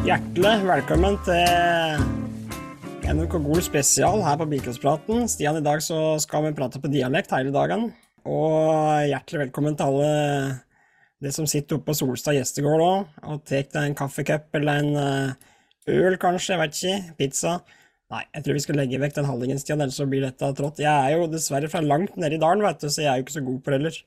Hjertelig velkommen til NRK Gol spesial her på Bilcrosspraten. Stian, i dag så skal vi prate på dialekt hele dagen. Og hjertelig velkommen til alle de som sitter oppe på Solstad gjestegård òg, og tar deg en kaffekopp eller en eh, øl, kanskje, jeg vet ikke, pizza. Nei, jeg tror vi skal legge vekk den handlingen, Stian, ellers så blir dette trått. Jeg er jo dessverre fra langt nede i dalen, vet du, så jeg er jo ikke så god på det heller.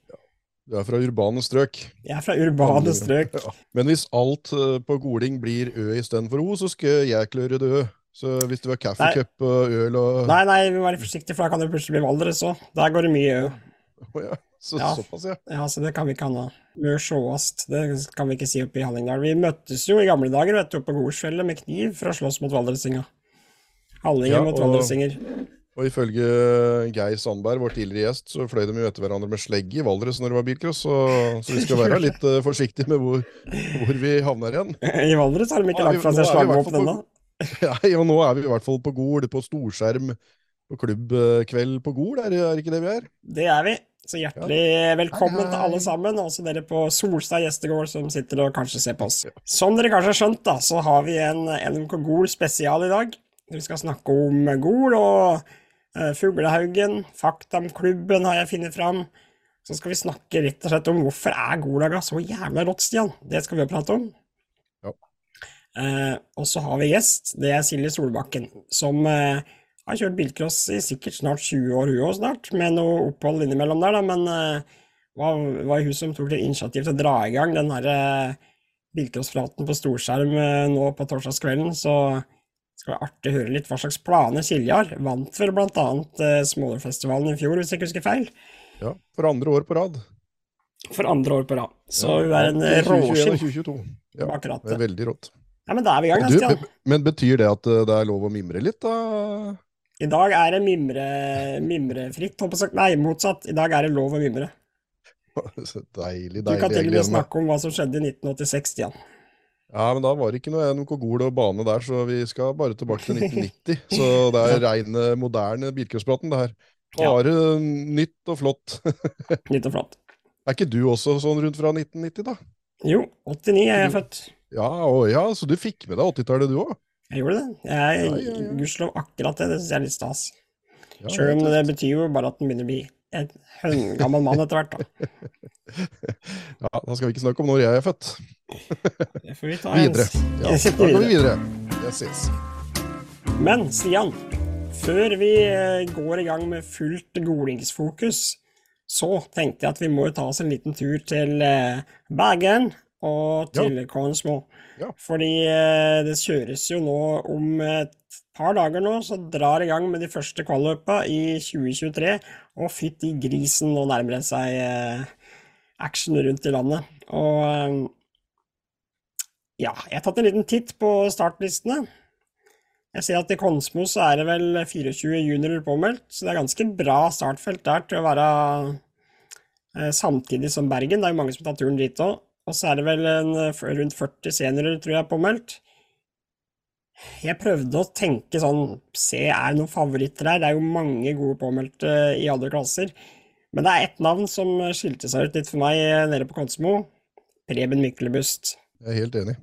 Du er fra urbane strøk. Jeg er fra urbane strøk. Ja. Men hvis alt eh, på goling blir ø istedenfor o, så skal jeg kløre det ø. Så hvis du har kaffecup og øl og Nei, nei, vi må være forsiktige, for da kan det plutselig bli Valdres òg. Der går det mye ø. Ja. Så, Ja. Såpass, ja. Ja, så det kan vi ikke ha nå. Mør sjåast, det kan vi ikke si oppe i Hallingdal. Vi møttes jo i gamle dager, vet du, oppe på Gorsfjellet med kniv for å slåss mot valdresinga. Hallinger Ja, mot valdresinger. Og ifølge Geir Sandberg, vår tidligere gjest, så fløy de jo etter hverandre med slegge i Valdres når det var bilcross, så, så vi skal være litt uh, forsiktige med hvor, hvor vi havner igjen. I Valdres har de ikke lagt fra seg slagvåpen ennå. Nei, og nå er vi i hvert fall på Gol, på storskjerm, på klubbkveld på Gol, er, det- er ikke det vi er? Det er vi. Så hjertelig velkommen Hei, hei. til alle sammen, også dere på Solstad gjestegård som sitter og kanskje ser på oss. Som dere kanskje har skjønt, da, så har vi en NMK Gol spesial i dag. Vi skal snakke om Gol og Fuglehaugen. Fakta om klubben har jeg funnet fram. Så skal vi snakke rett og slett om hvorfor er Golaga så jævla rått, Stian. Det skal vi jo prate om. Ja. Eh, og så har vi gjest. Det er Silje Solbakken, som eh, har kjørt bilcross i sikkert snart 20 år, hun òg snart, med noe opphold innimellom der, da, men eh, var, var hun som tok initiativ til å dra i gang den her eh, bilcrosspraten på storskjerm eh, nå på torsdagskvelden, så det skal være artig å høre litt hva slags planer Silje har. Vant vel annet uh, Smålerfestivalen i fjor, hvis jeg ikke husker feil, Ja, for andre år på rad. for andre år på rad. Så Ja, hun er en i 2021 og råskinn 2022. Ja, akkurat det er veldig rått. Ja, men da er vi i gang, Du, Stian. men, betyr det at eh, det er lov å mimre litt, da? I dag er det mimre, mimrefritt, håper jeg. Nei, motsatt. I dag er det lov å mimre. Så deilig, deilig. Du kan til og med snakke om hva som skjedde i 1986, Stian. Ja, men da var det ikke noe noe Gol og bane der, så vi skal bare tilbake til 1990. Så det er rein moderne bilcrosspraten, det her. Ja. Nytt og flott. Nytt og flott. Er ikke du også sånn rundt fra 1990, da? Jo, 89 er jeg født. Ja, å ja, så du fikk med deg 80-tallet du òg? Jeg gjorde det. Jeg Ja, ja, ja. Gudskjelov akkurat det. Det syns jeg er litt stas. Ja, Sjøl om det betyr jo bare at den begynner å bli en høngammel mann etter hvert, da. ja, da skal vi ikke snakke om når jeg er født. Det får vi ta Videre. Ja, da går vi videre. Yes, yes. Men Stian, før vi eh, går i gang med fullt golingsfokus, så tenkte jeg at vi må ta oss en liten tur til eh, Bergen og til Konsmo. Ja. Fordi eh, det kjøres jo nå om par dager nå, så drar i gang med de første kvalløpa i 2023. Og fytti grisen, nå nærmer det seg eh, action rundt i landet. Og eh, ja, jeg har tatt en liten titt på startlistene. Jeg ser at i Konsmo så er det vel 24 juniorer påmeldt, så det er ganske bra startfelt der til å være eh, samtidig som Bergen. Det er jo mange som tar turen dit òg. Og så er det vel en, rundt 40 seniorer, tror jeg, påmeldt. Jeg prøvde å tenke sånn, se er det noen favoritter her? Det er jo mange gode påmeldte eh, i alle klasser. Men det er ett navn som skilte seg ut litt for meg eh, nede på Konsmo. Preben Myklebust. Jeg er helt enig.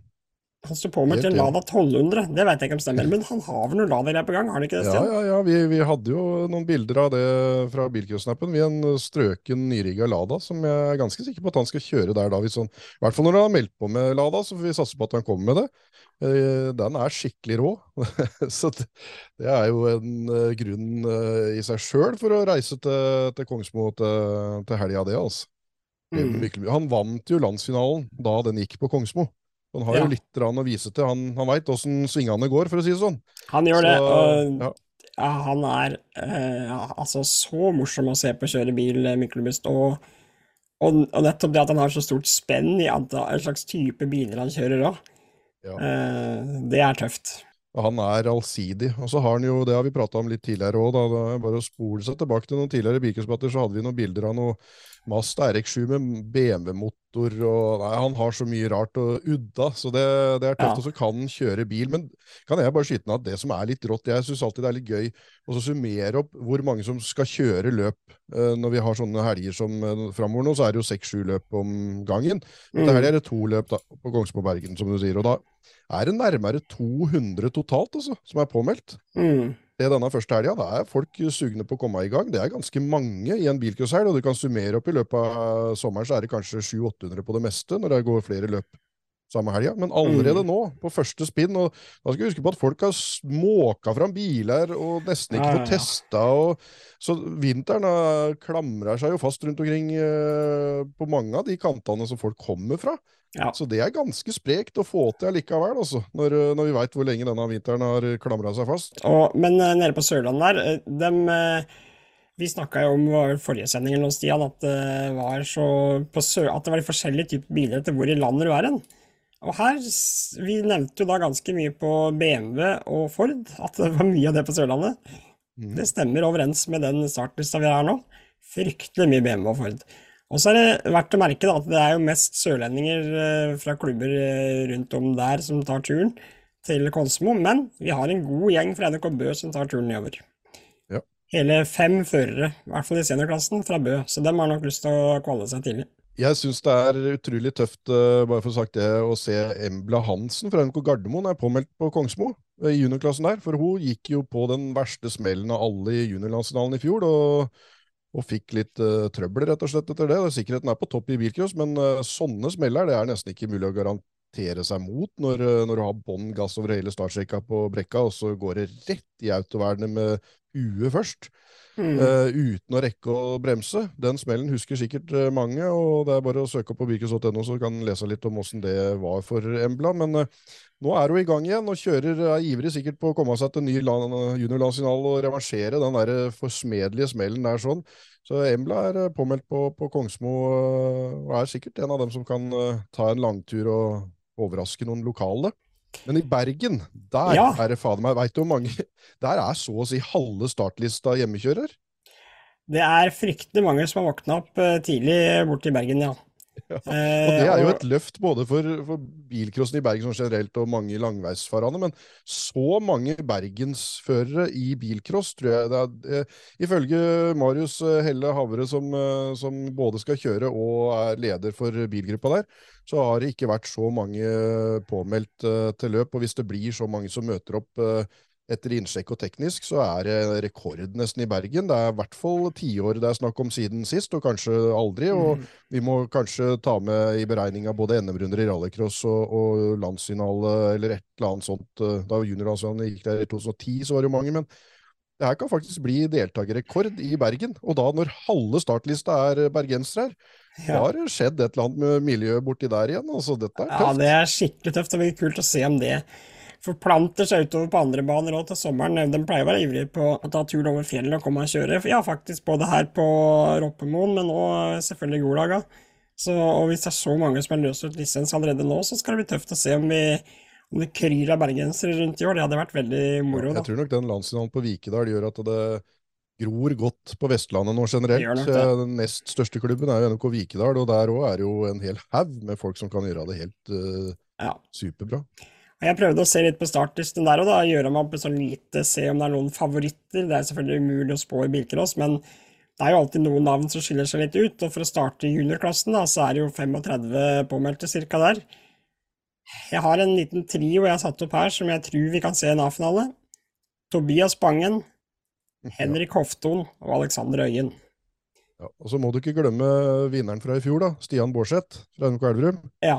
Han står med til en Lada 1200, det vet jeg ikke om stemmer, men han har vel noen Lada-greier på gang, har han ikke det, Ja, Stian? ja, ja. Vi, vi hadde jo noen bilder av det fra bilcrossnappen. Vi en strøken nyrigga Lada som jeg er ganske sikker på at han skal kjøre der da. Hvis han, I hvert fall når han har meldt på med Lada, så får vi satse på at han kommer med det. Eh, Den er skikkelig rå. så det, det er jo en eh, grunn eh, i seg sjøl for å reise til, til Kongsmo til, til helga, det, altså. Mm. Han vant jo landsfinalen da den gikk på Kongsmo. Han har Ja. jo litt å vise til. Han, han veit åssen svingene går, for å si det sånn. Han gjør det, Så, og ja. han er eh, altså så morsom å se på å kjøre bil, eh, Myklebust, og, og, og nettopp det at han har så stort spenn i antall, en slags type biler han kjører òg, Ja. det er tøft. Han er allsidig. Og så har han jo, det har vi prata om litt tidligere òg, da. Bare å spole seg tilbake til noen tidligere bilcrossbatter, så hadde vi noen bilder av noe Mazda RX7 med BMW-motor og Nei, han har så mye rart og udda, så det, det er tøft. Ja. Og så kan han kjøre bil. Men kan jeg bare skyte ned at det som er litt rått Jeg syns alltid det er litt gøy å så summere opp hvor mange som skal kjøre løp eh, når vi har sånne helger som eh, framover nå, så er det jo seks-sju løp om gangen. Men Mm. helga er det to løp da, på Kongsberg Bergen, som du sier. Og da er det nærmere 200 totalt altså, som er påmeldt Mm. Det denne første helga. Da er folk sugne på å komme i gang. Det er ganske mange i en bilcrosshelg, og du kan summere opp i løpet av sommeren, så er det kanskje 700-800 på det meste når det går flere løp samme helga. Men allerede nå, på første spinn, og da skal vi huske på at folk har småka fram biler og nesten ikke fått testa. Og, så vinteren da, klamrer seg jo fast rundt omkring eh, på mange av de kantene som folk kommer fra. Ja. Så det er ganske sprekt å få til allikevel, altså, når, når vi veit hvor lenge denne vinteren har klamra seg fast. Og, men eh, nede på Sørlandet der, eh, dem eh, Vi snakka jo om vel forrige sending Stian, at det var så på Sør, at det var de forskjellige typer biler etter hvor i landet du er hen. Og her Vi nevnte jo da ganske mye på BMW og Ford, at det var mye av det på Sørlandet. Mm. Det stemmer overens med den startlista vi har nå. Fryktelig mye BMW og Ford. Og så er det verdt å merke da, at det er jo mest sørlendinger eh, fra klubber eh, rundt om der som tar turen til Konsmo, men vi har en god gjeng fra NRK Bø som tar turen nedover. Ja. Hele fem førere, i hvert fall i seniorklassen, fra Bø, så dem har nok lyst til å kvalle seg tidlig. Jeg syns det er utrolig tøft, eh, bare for å sagt det, å se Embla Hansen fra NK Gardermoen er påmeldt på Kongsmo eh, i juniorklassen der. For hun gikk jo på den verste smellen av alle i juniorlandsfinalen i fjor, og, og fikk litt uh, trøbbel rett og slett etter det. Sikkerheten er på topp i bilcross, men uh, sånne smeller det er nesten ikke mulig å garantere seg mot når, uh, når du har bånn gass over hele startstrekka på brekka, og så går det rett i autovernet med huet først. Eh, uten å rekke å bremse. Den smellen husker sikkert eh, mange, og det er bare å søke opp på bilcross.no så kan lese litt om åssen det var for Embla. Men uh, nå er hun i gang igjen og kjører, er ivrig sikkert på å komme seg til ny land- juniorlandsfinale og revansjere den der forsmedelige smellen der sånn. Så Embla er påmeldt på, på Kongsmo uh, og er sikkert en av dem som kan ta en langtur og overraske noen lokale. Men i Bergen, der Ja. er det fader meg, veit du hvor mange Der er så å si halve startlista hjemmekjører. Det er fryktelig mange som har våkna opp eh, tidlig borte i Bergen, ja. Ja, Eh, Og det er jo et løft både for, for bilcrossen i Bergen sånn generelt og mange langveisfarende, men så mange bergensførere i bilcross, tror jeg det er. Eh, ifølge Marius eh, Helle Havre, som, som både skal kjøre og er leder for bilgruppa der, så har det ikke vært så mange påmeldt eh, til løp. Og hvis det blir så mange som møter opp eh, etter innsjekk og teknisk, så er det rekord nesten i Bergen. Det er i hvert fall tiår det er snakk om siden sist, og kanskje aldri. og Mm. vi må kanskje ta med i beregninga både NM-runder i rallycross og, og landsfinale eller et eller annet sånt. Da juniorlandsfinalen gikk der i 2010, så var det jo mange, men det her kan faktisk bli deltakerrekord i Bergen. Og da når halve startlista er bergensere her, Ja. har det skjedd et eller annet med miljøet borti der igjen. Altså, dette er tøft. Ja, det er skikkelig tøft, det blir kult å se om det forplanter seg utover på andre baner òg til sommeren. De pleier å være ivrige på å ta turen over fjellet og komme og kjøre. Ja, faktisk både her på Roppemoen, men òg selvfølgelig Golaga. Så, og hvis det er så mange som har løst ut lisens allerede nå, så skal det bli tøft å se om, vi, om det kryr av bergensere rundt i år. Det hadde vært veldig moro, da. Jeg tror nok den landsfinalen på Vikedal gjør at det gror godt på Vestlandet nå generelt. Eh, Den nest største klubben er jo NK Vikedal, og der òg er det jo en hel haug med folk som kan gjøre det helt uh, Ja. superbra. Jeg prøvde å se litt på startlisten der og da, gjøre meg opp sånn lite, se om det er noen favoritter. Det er selvfølgelig umulig å spå i bilcross, men det er jo alltid noen navn som skiller seg litt ut. Og for å starte juniorklassen, da, så er det jo 35 påmeldte cirka der. Jeg har en liten trio jeg har satt opp her som jeg tror vi kan se i en A-finale. Tobias Bangen, Henrik Hofton og Alexander Øyen. Ja, og så må du ikke glemme vinneren fra i fjor, da. Stian Bårdseth fra NRK Elverum. Ja,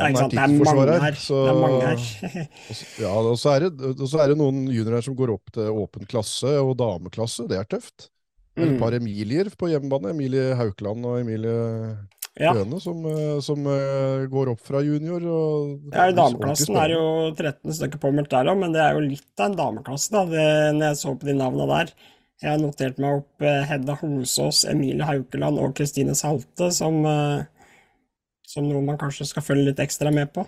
Han er er mange her. Så, Det er mange her. ja, og så er, det, og så er det noen juniorer som går opp til åpen klasse og dameklasse. Det er tøft. Det er Mm. et par Emilier på hjemmebane. Emilie Haukeland og Emilie Ja. Høne som, eh, som eh, går opp fra junior. Og Ja, I dameklassen er det jo 13 stykker påmeldt der òg, men det er jo litt av en dameklasse, da, det, når jeg så på de navnene der. Jeg har notert meg opp eh, Hedda Hosås, Emilie Haukeland og Kristine Salte som, eh, som noe man kanskje skal følge litt ekstra med på.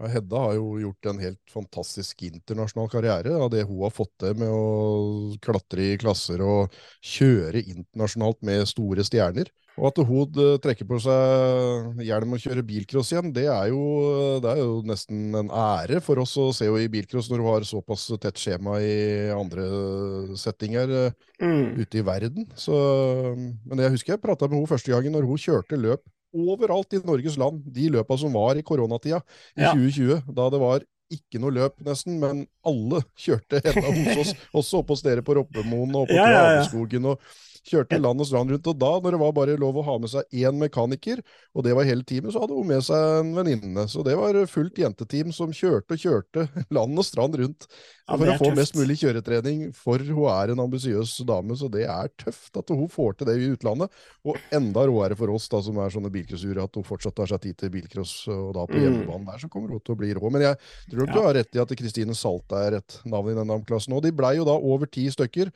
Ja, Hedda har jo gjort en helt fantastisk internasjonal karriere av det hun har fått til med å klatre i klasser og kjøre internasjonalt med store stjerner. Og at hun trekker på seg hjelm og kjører bilcross igjen, det er, jo, det er jo nesten en ære for oss å se henne i bilcross når hun har såpass tett skjema i andre settinger eh, Mm. ute i verden. Så, men jeg husker jeg prata med henne første gangen når hun kjørte løp overalt i Norges land, de løpa som var i koronatida i Ja. 2020, da det var ikke noe løp nesten, men alle kjørte enda hos oss, også oppe hos dere på Roppemoen og på Ja, ja, ja. Og Kjørte land og strand rundt, og da, når det var bare lov å ha med seg én mekaniker, og det var hele teamet, så hadde hun med seg en venninne. Så det var fullt jenteteam som kjørte og kjørte land og strand rundt Ja, for å få tøft. mest mulig kjøretrening, for hun er en ambisiøs dame, så det er tøft at hun får til det i utlandet. Og enda råere for oss da, som er sånne bilcrossure, at hun fortsatt tar seg tid til bilcross, og da på Mm. hjemmebanen der, så kommer hun til å bli rå. Men jeg tror nok du har rett i at Kristine Salte er et navn i denne klassen og de blei jo da over ti stykker.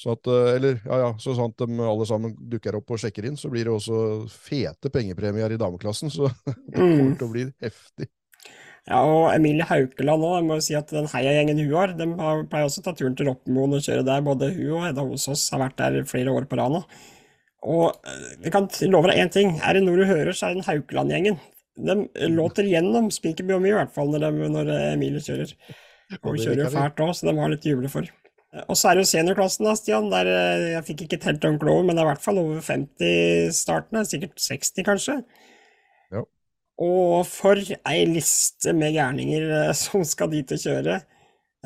Så at, eh, eller, ja, ja, så sant de alle sammen dukker opp og sjekker inn, så blir det også fete pengepremier i dameklassen, så det kommer Mm. til å bli heftig. Ja, og Emilie Haukeland òg, jeg må jo si at den heiagjengen hun har, de pleier også å ta turen til Roppemoen og kjøre der. Både hun og Hedda Hosås har vært der flere år på rad nå. Og eh, jeg kan love deg én ting, er det noe du hører, så er det den Haukeland-gjengen. De låter gjennom Spikerbjørn mye, i hvert fall, når, de, når Emilie kjører. Og hun kjører jo fælt òg, så de har litt å juble for. Og så er det jo seniorklassen, da, Stian. Der eh, jeg fikk ikke telt ordentlig over, men det er i hvert fall over 50 startende. Sikkert 60, kanskje. Ja. Og for ei liste med gærninger eh, som skal dit og kjøre.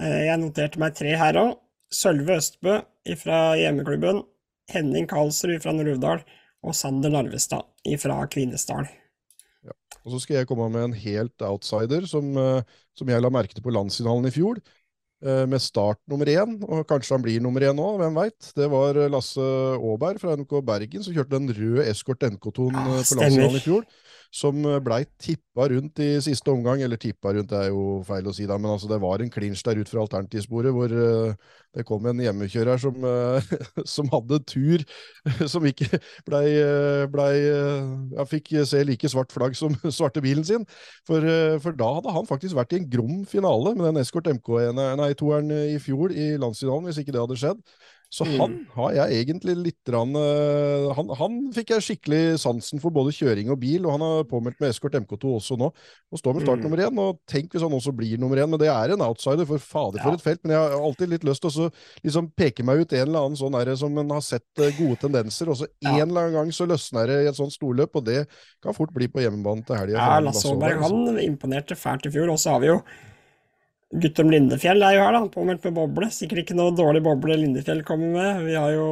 Eh, Jeg noterte meg tre her òg. Sølve Østbø fra hjemmeklubben. Henning Karlsrud fra Nord-Uvdal. Og Sander Narvestad fra Kvinesdal. Og så skal jeg komme med en helt outsider som, eh, som jeg la merke til på landsfinalen i fjor. Eh, Med start nummer én, og kanskje han blir nummer én nå, hvem veit. Det var eh, Lasse Aaberg fra NK Bergen som kjørte den røde Escort NK-tonen Ja, eh, på landsfinalen i fjor. Som eh, blei tippa rundt i siste omgang, eller tippa rundt er jo feil å si, da, men altså det var en clinch der ut fra alternativsporet hvor uh, det kom en hjemmekjører som, uh, som hadde tur, som ikke blei, ble, ja, fikk se like svart flagg som svarte bilen sin. For, for da hadde han faktisk vært i en grom finale med den Escort MK1, nei, toeren i fjor i landsfinalen, hvis ikke det hadde skjedd. Så Mm. han har jeg egentlig litt rann, eh, han, han fikk jeg skikkelig sansen for både kjøring og bil, og han har påmeldt med eskort MK2 også nå, og står med start Mm. nummer én. Og tenk hvis han også blir nummer én, men det er en outsider, for fader for et felt. Men jeg har alltid litt lyst til å så liksom peke meg ut en eller annen sånn som en har sett eh, gode tendenser, og så en eller annen gang så løsner det i et sånt storløp, og det kan fort bli på hjemmebane til helga. Ja, Lasse Aaberg han imponerte fælt i fjor. Og så har vi jo Guttorm Lindefjell er jo her, da. Påmeldt med boble. Sikkert ikke noe dårlig boble Lindefjell kommer med. Vi har jo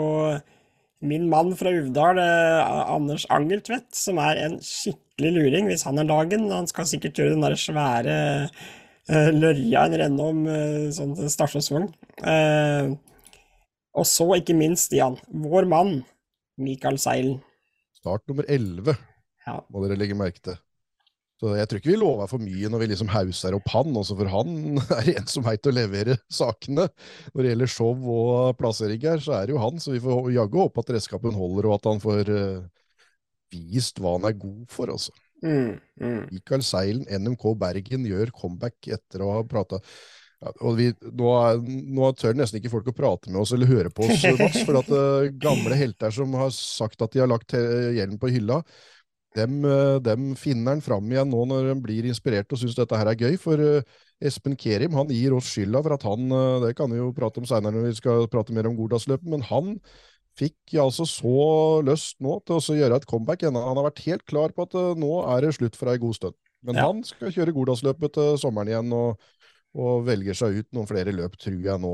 min mann fra Uvdal, eh, Anders Angeltvedt, som er en skikkelig luring hvis han er dagen. Han skal sikkert gjøre den der svære eh, lørja en renne om eh, sånn stasjonsvogn. Eh, og så, ikke minst, Stian, vår mann, Mikael Seilen. Start nummer 11 Ja. må dere legge merke til. Så jeg tror ikke vi lover for mye når vi liksom hauser opp han, også for han er en som veit å levere sakene. Når det gjelder show og plassering her, så er det jo han, så vi får jaggu håpe at redskapen holder, og at han får uh, vist hva han er god for, altså. Mm, mm. Seilen, NMK Bergen, gjør comeback etter å ha prata ja, og vi, nå, nå tør nesten ikke folk å prate med oss eller høre på oss, Max, for at uh, gamle helter som har sagt at de har lagt hjelmen hjelm på hylla, dem, eh, dem finner han fram igjen nå når han blir inspirert og syns dette her er gøy. For eh, Espen Kerim han gir oss skylda for at han eh, Det kan vi jo prate om seinere når vi skal prate mer om Gordalsløpet, men han fikk altså så lyst nå til å gjøre et comeback. Han har vært helt klar på at nå er det slutt for ei god stund. Men Ja. han skal kjøre Gordalsløpet til sommeren igjen. og og velger seg ut noen flere løp, tror jeg nå,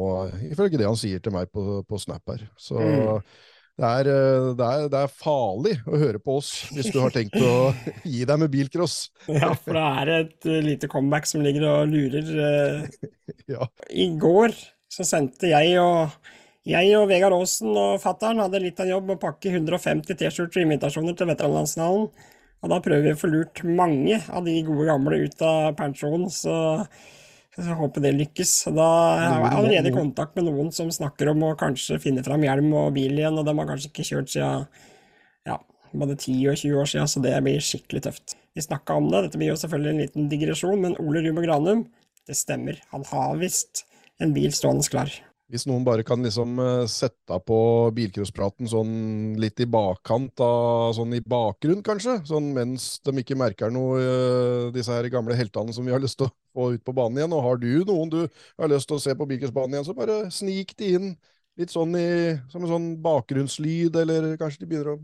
ifølge det han sier til meg på, på Snap her. Så Mm. Det, er, eh, det, er, det er farlig å høre på oss hvis du har tenkt å gi deg med bilcross. Ja, for det er et uh, lite comeback som ligger og lurer. uh. Ja. I går så sendte jeg og jeg og Vegard Aasen og fattern hadde litt av en jobb å pakke 150 T-skjorter og invitasjoner til veteranlandsfinalen. Og da prøver vi å få lurt mange av de gode gamle ut av pensjon, så så jeg håper det lykkes. Da er jeg allerede i kontakt med noen som snakker om å kanskje finne fram hjelm og bil igjen, og de har kanskje ikke kjørt siden ja, både 10 og 20 år siden, så det blir skikkelig tøft. Vi snakka om det, dette blir jo selvfølgelig en liten digresjon, men Ole Rumo Granum, det stemmer. Han har visst en bil stående klar. Hvis noen bare kan liksom eh, sette på bilcrosspraten sånn litt i bakkant, av, sånn i bakgrunn kanskje, sånn mens de ikke merker noe, eh, disse her gamle heltene som vi har lyst til å få ut på banen igjen. Og har du noen du har lyst til å se på bilcrossbanen igjen, så bare snik de inn litt sånn i, som en sånn bakgrunnslyd, eller kanskje de begynner å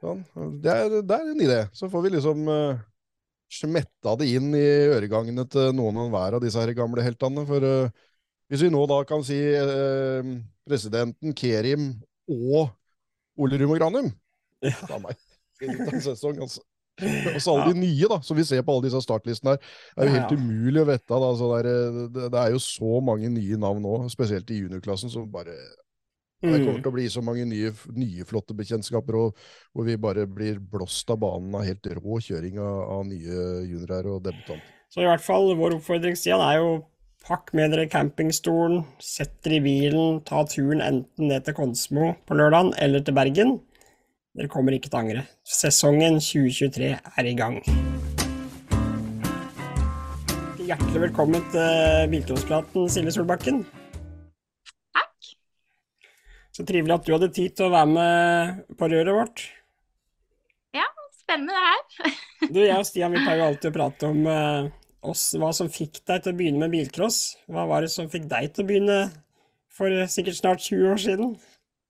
sånn. det, er, det er en idé. Så får vi liksom uh, smetta det inn i øregangene til noen og hver av disse her gamle heltene. for uh, hvis vi nå da kan si eh, presidenten Kerim og Ole Rumo Granum Ja. Da meg. Sesong, altså. Og så alle de nye da, som vi ser på alle disse startlistene her. Det er jo helt Ja. umulig å vite. Da, så det, er, det, det er jo så mange nye navn nå, spesielt i juniorklassen, som bare Det kommer Mm. til å bli så mange nye, nye flotte bekjentskaper, og, hvor vi bare blir blåst av banen av helt rå kjøring av, av nye juniorer og debutanter. Så i hvert fall, vår oppfordring, Stian, er jo pakk med dere campingstolen, sett dere i bilen, ta turen enten ned til Konsmo på lørdagen eller til Bergen. Dere kommer ikke til å angre. Sesongen 2023 er i gang. Hjertelig velkommen til Bilcrosspraten, Silje Solbakken. Takk. Så trivelig at du hadde tid til å være med på røret vårt. Ja, Spennende det her. Du, jeg og Stian vi pleier jo alltid å prate om eh, oss, hva som fikk deg til å begynne med bilcross. Hva var det som fikk deg til å begynne for eh, sikkert snart 20 år siden?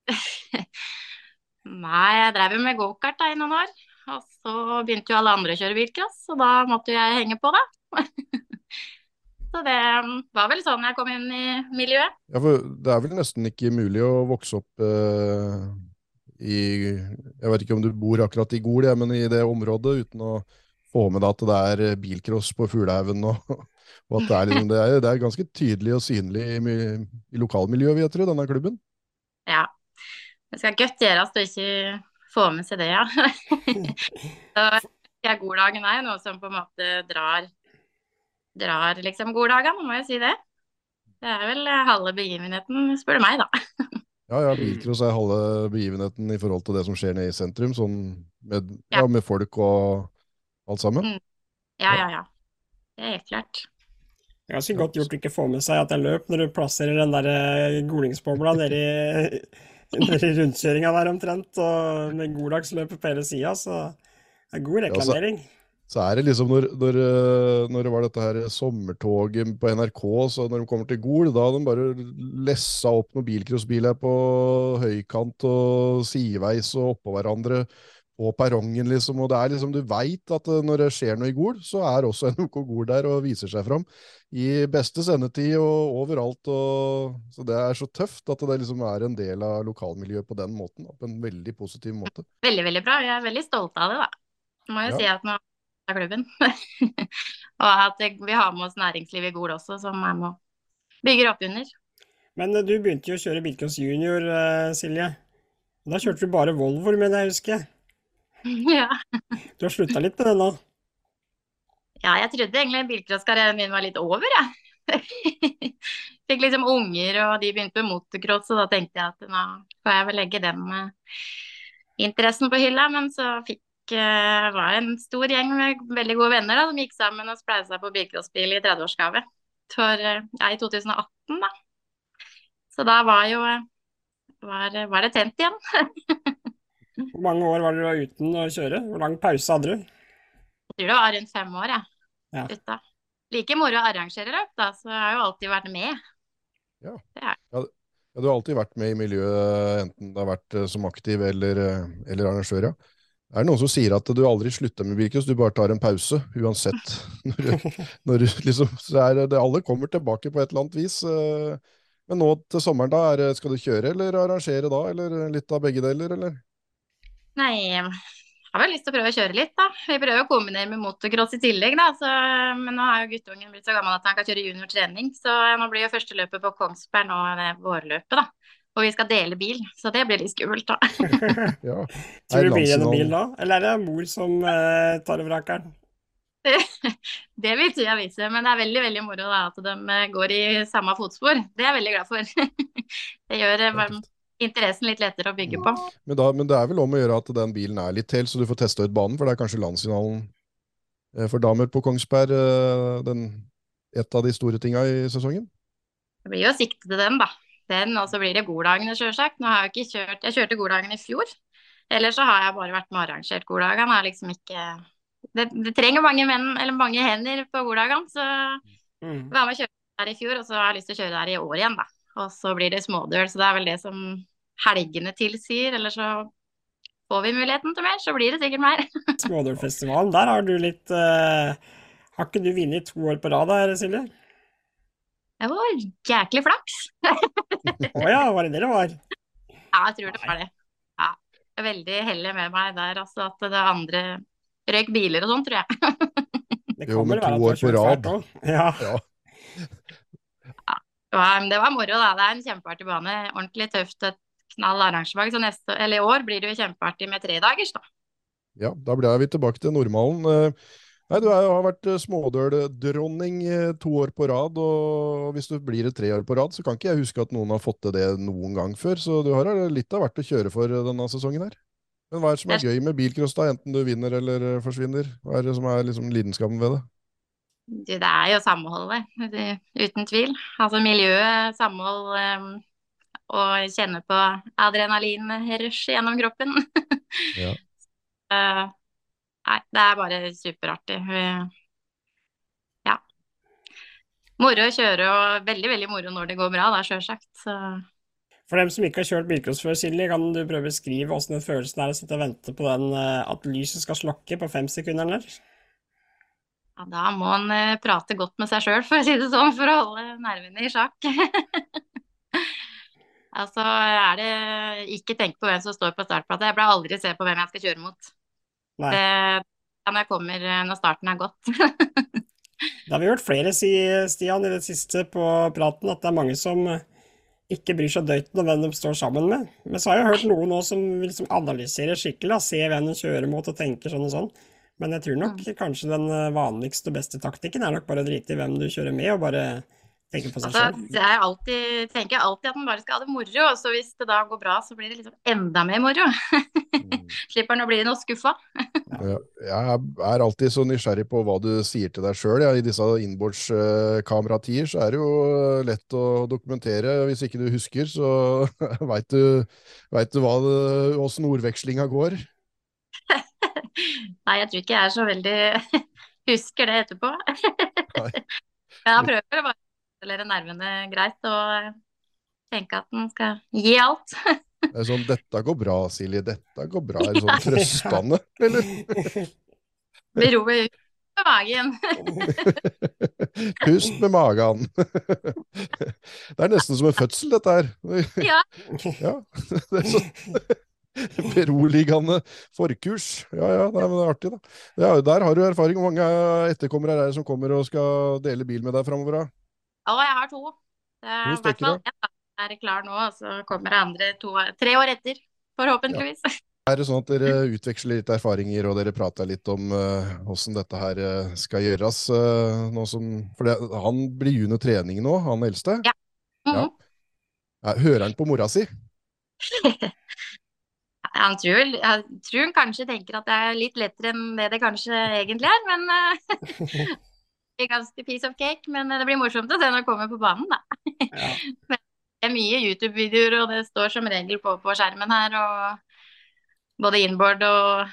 Nei, jeg drev jo med gokart i noen år. Og så begynte jo alle andre å kjøre bilcross, og da måtte jo jeg henge på, da. så det um, var vel sånn jeg kom inn i miljøet. Ja, for det er vel nesten ikke mulig å vokse opp eh, i Jeg vet ikke om du bor akkurat i Gol, men i det området, uten å få med deg at det er eh, bilcross på Fuglehaugen, og, og at det er, liksom, det, er, det er ganske tydelig og synlig i, i lokalmiljøet, vil jeg tro, denne klubben. Ja. Det skal godt gjøres å ikke få med seg det, ja. så ja, Goddagen er jo noe som på en måte drar, drar liksom Goddagene, må jeg si det. Det er vel halve begivenheten, spør du meg, da. Ja, ja, bilcross er halve begivenheten i forhold til det som skjer nede i sentrum, sånn med, Ja. ja, med folk og alt sammen. Ja, ja, ja. Det er helt klart. Det er ganske godt gjort å ikke få med seg at jeg løp når du plasserer den der eh, golingsbobla nedi nedi rundkjøringa der omtrent, og med goddagsløpet på hele sida, så det er god Ja, så- reklamering. Så er det liksom når, når, eh, når det var dette her sommertoget på NRK, så når de kommer til Gol, da har de bare lessa opp noen bilcrossbiler på høykant og sideveis og oppå hverandre på perrongen, liksom. Og det er liksom, du veit at eh, når det skjer noe i Gol, så er også NOK Gol der og viser seg fram i beste sendetid og overalt. Og, så det er så tøft at det liksom er en del av lokalmiljøet på den måten, da, på en veldig positiv måte. Veldig, veldig bra. Jeg er veldig stolt av det, da. Må jo Ja. si at nå er klubben. og at vi har med oss næringslivet i Gol også, som er med og bygger opp under. Men eh, du begynte jo å kjøre Bilkons junior, eh, Silje. Da kjørte du bare Volvoer, men jeg husker. ja. Du har slutta litt med det nå. ja, jeg trodde egentlig bilcrosskarrieren min var litt over, jeg. Fikk liksom unger, og de begynte med motocross, og da tenkte jeg at nå får jeg vel legge den eh, interessen på hylla. Men så fikk uh, var en stor gjeng med veldig gode venner da, som gikk sammen og spleisa på bilcrossbil i 30-årsgave for eh, ja, i 2018, da. Så da var jo var, var det tent igjen. Hvor mange år var du uten å kjøre? Hvor lang pause hadde du? Jeg tror det var rundt fem år, jeg. Ja. Ute. Like moro å arrangere løp, da, så jeg har jo alltid vært med. Ja, du har alltid vært med i miljøet, enten det har vært eh, som aktiv eller, eh, eller arrangør, ja. Er det noen som sier at du aldri slutter med Birkus, du bare tar en pause, uansett? Når, du- når du liksom, så er det, alle kommer tilbake på et eller annet vis. eh, Men nå til sommeren, da, er, skal du kjøre eller arrangere da, eller litt av begge deler, eller? Nei, jeg har vel lyst til å prøve å kjøre litt, da. Vi prøver å kombinere med motocross i tillegg, da. Så, men nå har jo guttungen blitt så gammel at han kan kjøre juniortrening. Så nå blir jo første løpet på Kongsberg nå det vårløpet, da. Og vi skal dele bil, så det blir litt skummelt, da. Ja. Tror du det blir gjennom bil da? Eller er det mor som eh, tar over rakkeren? Det vil tida vise, men det er veldig veldig moro da, at de eh, går i samme fotspor. Det er jeg veldig glad for. Det gjør eh. Interessen litt lettere å bygge på. Men, da, men det er vel om å gjøre at den bilen er litt til, så du får testa ut banen, for det er kanskje landsfinalen eh, for damer på Kongsberg, eh, den, et av de store tinga i sesongen? det blir jo å sikte til den, da. Den, og så blir det Goddagene, sjølsagt. Nå har jeg ikke kjørt Jeg kjørte Goddagene i fjor. Ellers så har jeg bare vært med og arrangert Goddagene. Har liksom ikke det, det, trenger mange menn, eller mange hender på Goddagene, så Mm. var med og kjørte der i fjor, og så har jeg lyst til å kjøre der i år igjen, da. Og så blir det smådøl, så det er vel det som helgene tilsier. Eller så får vi muligheten til mer, så blir det sikkert mer. Smådølfestivalen, der har du litt uh, Har ikke du vunnet to år på rad her, Silje? Det var jæklig flaks. Å ja, var det det det var? Ja, jeg tror det var det. Ja. Jeg er veldig heldig med meg der, altså at det andre røyk biler og sånn, tror jeg. Det Jo, kan men være to år på rad. Ja. Ja. Var, det var moro, da. Det er en kjempeartig bane. Ordentlig tøft, et knall arrangement. Så neste, eller i år blir det jo kjempeartig med tredagers, da. Ja, da blir vi tilbake til normalen. Eh, Nei, Du er, har vært eh, smådøldronning eh, to år på rad, og hvis du blir det tre år på rad, så kan ikke jeg huske at noen har fått til det noen gang før, så du har litt av hvert å kjøre for denne sesongen her. Men hva er det som er gøy med bilcross, da, enten du vinner eller forsvinner? Hva er det som er liksom lidenskapen ved det? Det er jo samholdet, det- uten tvil. Altså miljøet, samhold um, og kjenne på adrenalinrush gjennom kroppen. Ja. Eh, nei, det er bare superartig. Ja. Moro å kjøre, og veldig, veldig moro når det går bra, da, sjølsagt. For dem som ikke har kjørt bilcross før, Silje, kan du prøve å beskrive hvordan den følelsen er å sitte og vente på den, eh, at lyset skal slokke på fem sekunder der? Ja, da må en eh, prate godt med seg sjøl, for å si det sånn, for å holde nervene i sjakk. Altså, er det Ikke tenk på hvem som står på startplata. Jeg pleier aldri se på hvem jeg skal kjøre mot. Nei. Det når jeg kommer, eh, når starten er gått. Det har vi hørt flere si, Stian, i det siste på praten, at det er mange som eh, ikke bryr seg døyten om hvem de står sammen med. Men så har jeg hørt noen nå som liksom analyserer skikkelig, da, ser hvem de kjører mot og tenker sånn og sånn. Men jeg tror nok kanskje den eh, vanligste og beste taktikken er nok bare å drite i hvem du kjører med, og bare tenke på seg Altså, selv. jeg alltid, tenker alltid at man bare skal ha det moro, og så hvis det da går bra, så blir det liksom enda mer moro. Slipper han å bli noe skuffa. Ja, jeg er alltid så nysgjerrig på hva du sier til deg sjøl. Ja. I disse innbordskameratider så er det jo lett å dokumentere. Hvis ikke du husker, så veit du, vet du hva det- åssen ordvekslinga går. Nei, jeg tror ikke jeg er så veldig husker det etterpå. Men jeg prøver å bare kontrollere nervene greit og tenke at en skal gi alt. Det er sånn 'Dette går bra, Silje. Dette går bra.' Er det sånn trøstende, eller? Beroe ut med magen. Pust med magen. Det er nesten som en fødsel, dette her. Ja. Ja, det er sånn beroligende forkurs. Ja, ja, nei, men det er artig, da. Ja, der har du erfaring. Hvor mange etterkommere er det som kommer og skal dele bil med deg framover? Å, jeg har to. To i hvert fall én er klar nå, og så kommer det andre to, tre år etter. Forhåpentligvis. Er det sånn at dere utveksler litt erfaringer, og dere prater litt om åssen dette her eh, skal gjøres? Uh, som, for det, han blir junior trening nå, han eldste. Ja. Mm -hmm. Ja, Hører han på mora si? Han tror, jeg tror han kanskje tenker at det er litt lettere enn det det kanskje egentlig er, men uh, det er ganske piece of cake. Men eh, det blir morsomt å se når han kommer på banen, da. Ja. Det er mye YouTube-videoer, og det står som regel på på skjermen her, og både inboard og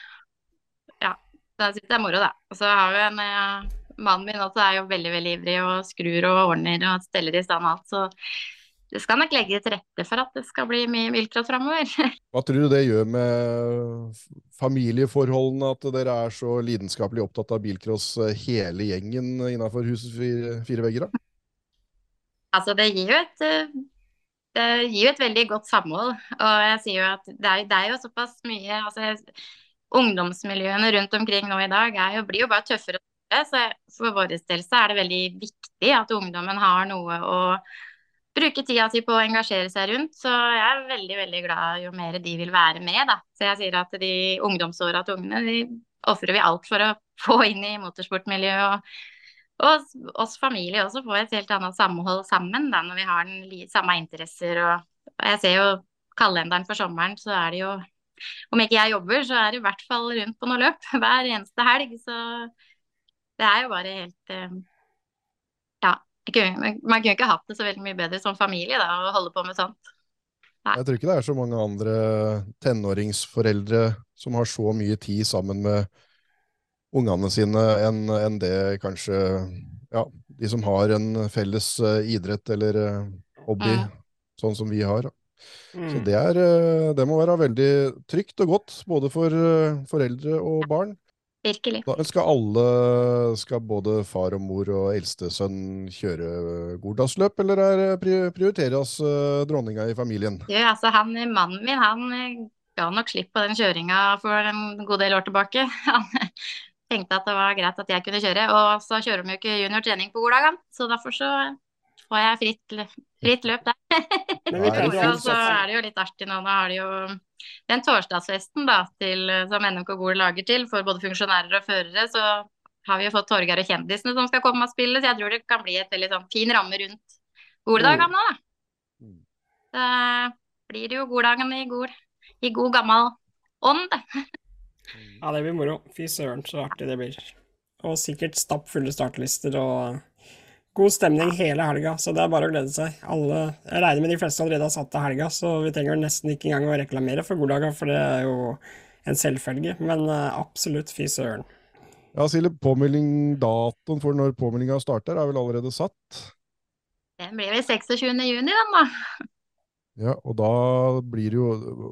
Ja. Så jeg syns det er moro, da. Og så har jo en uh, Mannen min også er jo veldig, veldig ivrig og skrur og ordner og steller i stand alt, så det skal nok legge til rette for at det skal bli mye bilcross framover. Hva tror du det gjør med familieforholdene, at dere er så lidenskapelig opptatt av bilcross eh, hele gjengen innenfor husets fire, fire vegger? da? Altså, det gir jo et eh, det gir jo et veldig godt samhold. Og jeg sier jo at det er, det er jo såpass mye altså, Ungdomsmiljøene rundt omkring nå i dag er jo, blir jo bare tøffere og tøffere. Så for vår del så er det veldig viktig at ungdommen har noe å bruke tida si på å engasjere seg rundt. Så jeg er veldig, veldig glad jo mer de vil være med, da. Så jeg sier at de ungdomsåra til ungene, de ofrer vi alt for å få inn i motorsportmiljøet. Og og oss, familie også får et helt annet samhold sammen da, når vi har den samme interesser. Og, jeg ser jo kalenderen for sommeren, så er det jo Om ikke jeg jobber, så er det i hvert fall rundt på noe løp hver eneste helg. Så det er jo bare helt eh, Ja. jeg kunne, man kunne ikke hatt det så veldig mye bedre som familie da, å holde på med sånt. Nei. Jeg tror ikke det er så mange andre tenåringsforeldre som har så mye tid sammen med ungene sine enn en det kanskje ja, de som har en felles eh, idrett eller eh, hobby, Mm. sånn som vi har. Så Mm. det, er, eh, det må være veldig trygt og godt, både for foreldre og barn. Virkelig. Da skal alle, skal både far og mor og eldstesønn kjøre Gordalsløp, eller er pri- prioriteres eh, dronninga i familien? Ja, altså han, mannen min, han eh, ga nok slipp på den kjøringa for en god del år tilbake. Han tenkte at det var greit at jeg kunne kjøre, og så kjører de jo ikke junior trening på Gordagene, så derfor så får jeg fritt, fritt løp der. Men prøvde Og så er det jo litt artig nå. Nå har de jo den torsdagsfesten da, til, som NMK Gol lager til for både funksjonærer og førere, så har vi jo fått Torgeir og kjendisene som skal komme og spille, så jeg tror det kan bli et veldig sånn fin ramme rundt Goldagene nå, da. Så blir det jo Goldagene i Gol, i god gammel ånd. Ja, det blir moro. Fy søren, så artig det blir. Og sikkert stappfulle startlister og god stemning hele helga, så det er bare å glede seg. Alle, jeg regner med de fleste allerede har satt av helga, så vi trenger nesten ikke engang å reklamere for Goddaga, for det er jo en selvfølge. Men eh, absolutt, fy søren. Ja, Silje, påmelding-datoen for når påmeldinga starter, er vel allerede satt? Den blir vel 26. juni, den da. Ja, og da blir det jo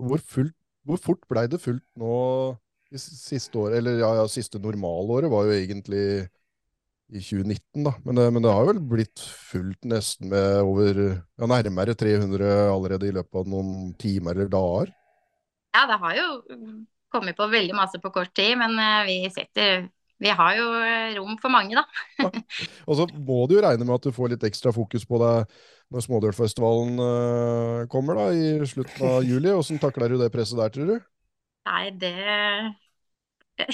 Hvor, fullt, hvor fort blei det fullt nå i siste året? Eller ja, ja, siste normalåret var jo egentlig i 2019, da. Men det, men det har vel blitt fullt nesten med over ja, nærmere 300 allerede i løpet av noen timer eller dager. Ja, det har jo kommet på veldig masse på kort tid, men eh, vi setter Vi har jo eh, rom for mange, da. Og så må du jo regne med at du får litt ekstra fokus på deg når Smådølfestivalen øh, kommer da, i slutten av juli. Åssen takler du det presset der, tror du? Nei, det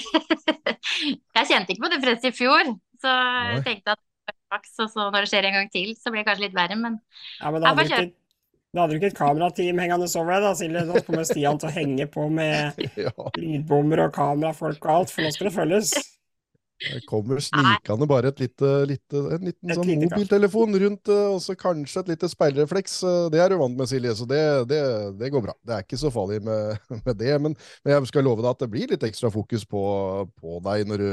Jeg kjente ikke på det presset i fjor, så jeg tenkte at flaks, og så når det skjer en gang til, så blir det kanskje litt verre, men Ja, men da bare du ikke, da hadde du ikke et kamerateam hengende over deg, da, Silje. Da kommer Stian til å henge på med Ja, lydbommer og kamerafolk og alt, for nå skal det følges. det kommer snikende bare et lite, lite, en liten Et sånn mobiltelefon rundt, øh, og så kanskje et lite speilrefleks. øh, Det er du vant med, Silje, så det, det, det går bra. Det er ikke så farlig med, med det. Men, men jeg skal love deg at det blir litt ekstra fokus på, på deg når du